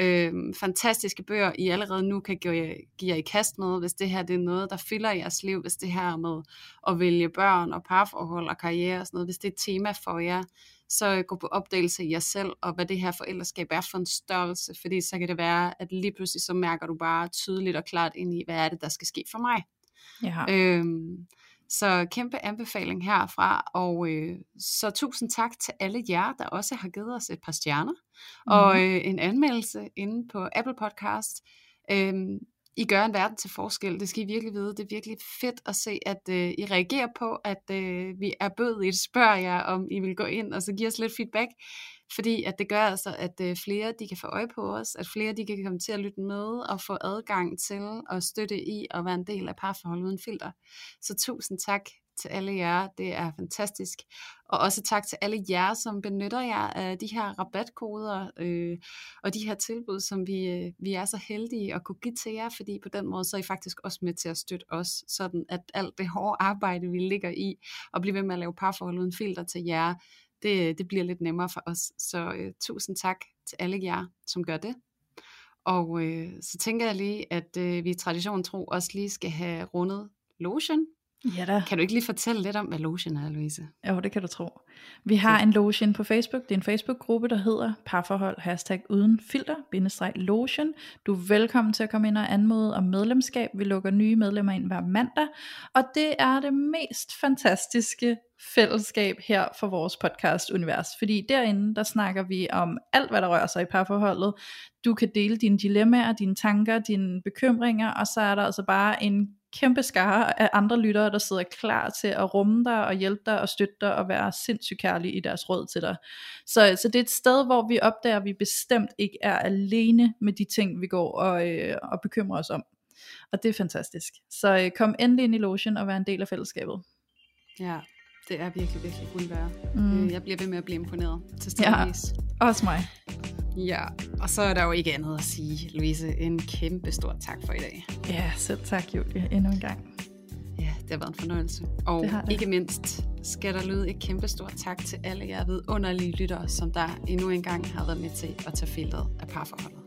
Øhm, fantastiske bøger, I allerede nu kan give, give jer i kast med, hvis det her det er noget, der fylder jeres liv, hvis det her med at vælge børn og parforhold og karriere og sådan noget, hvis det er et tema for jer, så gå på opdagelse i jer selv, og hvad det her forældreskab er for en størrelse, fordi så kan det være, at lige pludselig så mærker du bare tydeligt og klart ind i, hvad er det, der skal ske for mig. Ja. Øhm, så kæmpe anbefaling herfra, og øh, så tusind tak til alle jer, der også har givet os et par stjerner, mm. og øh, en anmeldelse inde på Apple Podcast. Øhm, i gør en verden til forskel. Det skal I virkelig vide. Det er virkelig fedt at se, at øh, I reagerer på, at øh, vi er bødet. Spørger jer, om I vil gå ind og så give os lidt feedback. Fordi at det gør altså, at øh, flere de kan få øje på os, at flere de kan komme til at lytte med og få adgang til at støtte i og være en del af parforhold uden filter. Så tusind tak til alle jer. Det er fantastisk. Og også tak til alle jer, som benytter jer af de her rabatkoder øh, og de her tilbud, som vi, øh, vi er så heldige at kunne give til jer, fordi på den måde så er I faktisk også med til at støtte os, sådan at alt det hårde arbejde, vi ligger i, og blive ved med at lave parforhold uden filter til jer, det, det bliver lidt nemmere for os. Så øh, tusind tak til alle jer, som gør det. Og øh, så tænker jeg lige, at øh, vi i tradition tro også lige skal have rundet lotion Ja da. Kan du ikke lige fortælle lidt om, hvad Lotion er, Louise? Jo, det kan du tro. Vi har en Lotion på Facebook. Det er en Facebook-gruppe, der hedder parforhold hashtag uden filter, bindestreg Lotion. Du er velkommen til at komme ind og anmode om medlemskab. Vi lukker nye medlemmer ind hver mandag. Og det er det mest fantastiske fællesskab her for vores podcast-univers. Fordi derinde, der snakker vi om alt, hvad der rører sig i parforholdet. Du kan dele dine dilemmaer, dine tanker, dine bekymringer, og så er der altså bare en kæmpe skare af andre lyttere, der sidder klar til at rumme dig og hjælpe dig og støtte dig og være sindssygt kærlige i deres råd til dig. Så, så det er et sted, hvor vi opdager, at vi bestemt ikke er alene med de ting, vi går og, øh, og bekymrer os om. Og det er fantastisk. Så øh, kom endelig ind i Lotion og vær en del af fællesskabet. Ja, det er virkelig, virkelig guld værd. Mm. Øh, jeg bliver ved med at blive imponeret til ja, også mig. Ja, og så er der jo ikke andet at sige, Louise, en kæmpe stor tak for i dag. Ja, selv tak, Julie, endnu en gang. Ja, det har været en fornøjelse. Og det det. ikke mindst skal der lyde et kæmpe stort tak til alle jer vidunderlige lyttere, som der endnu en gang har været med til at tage filteret af parforholdet.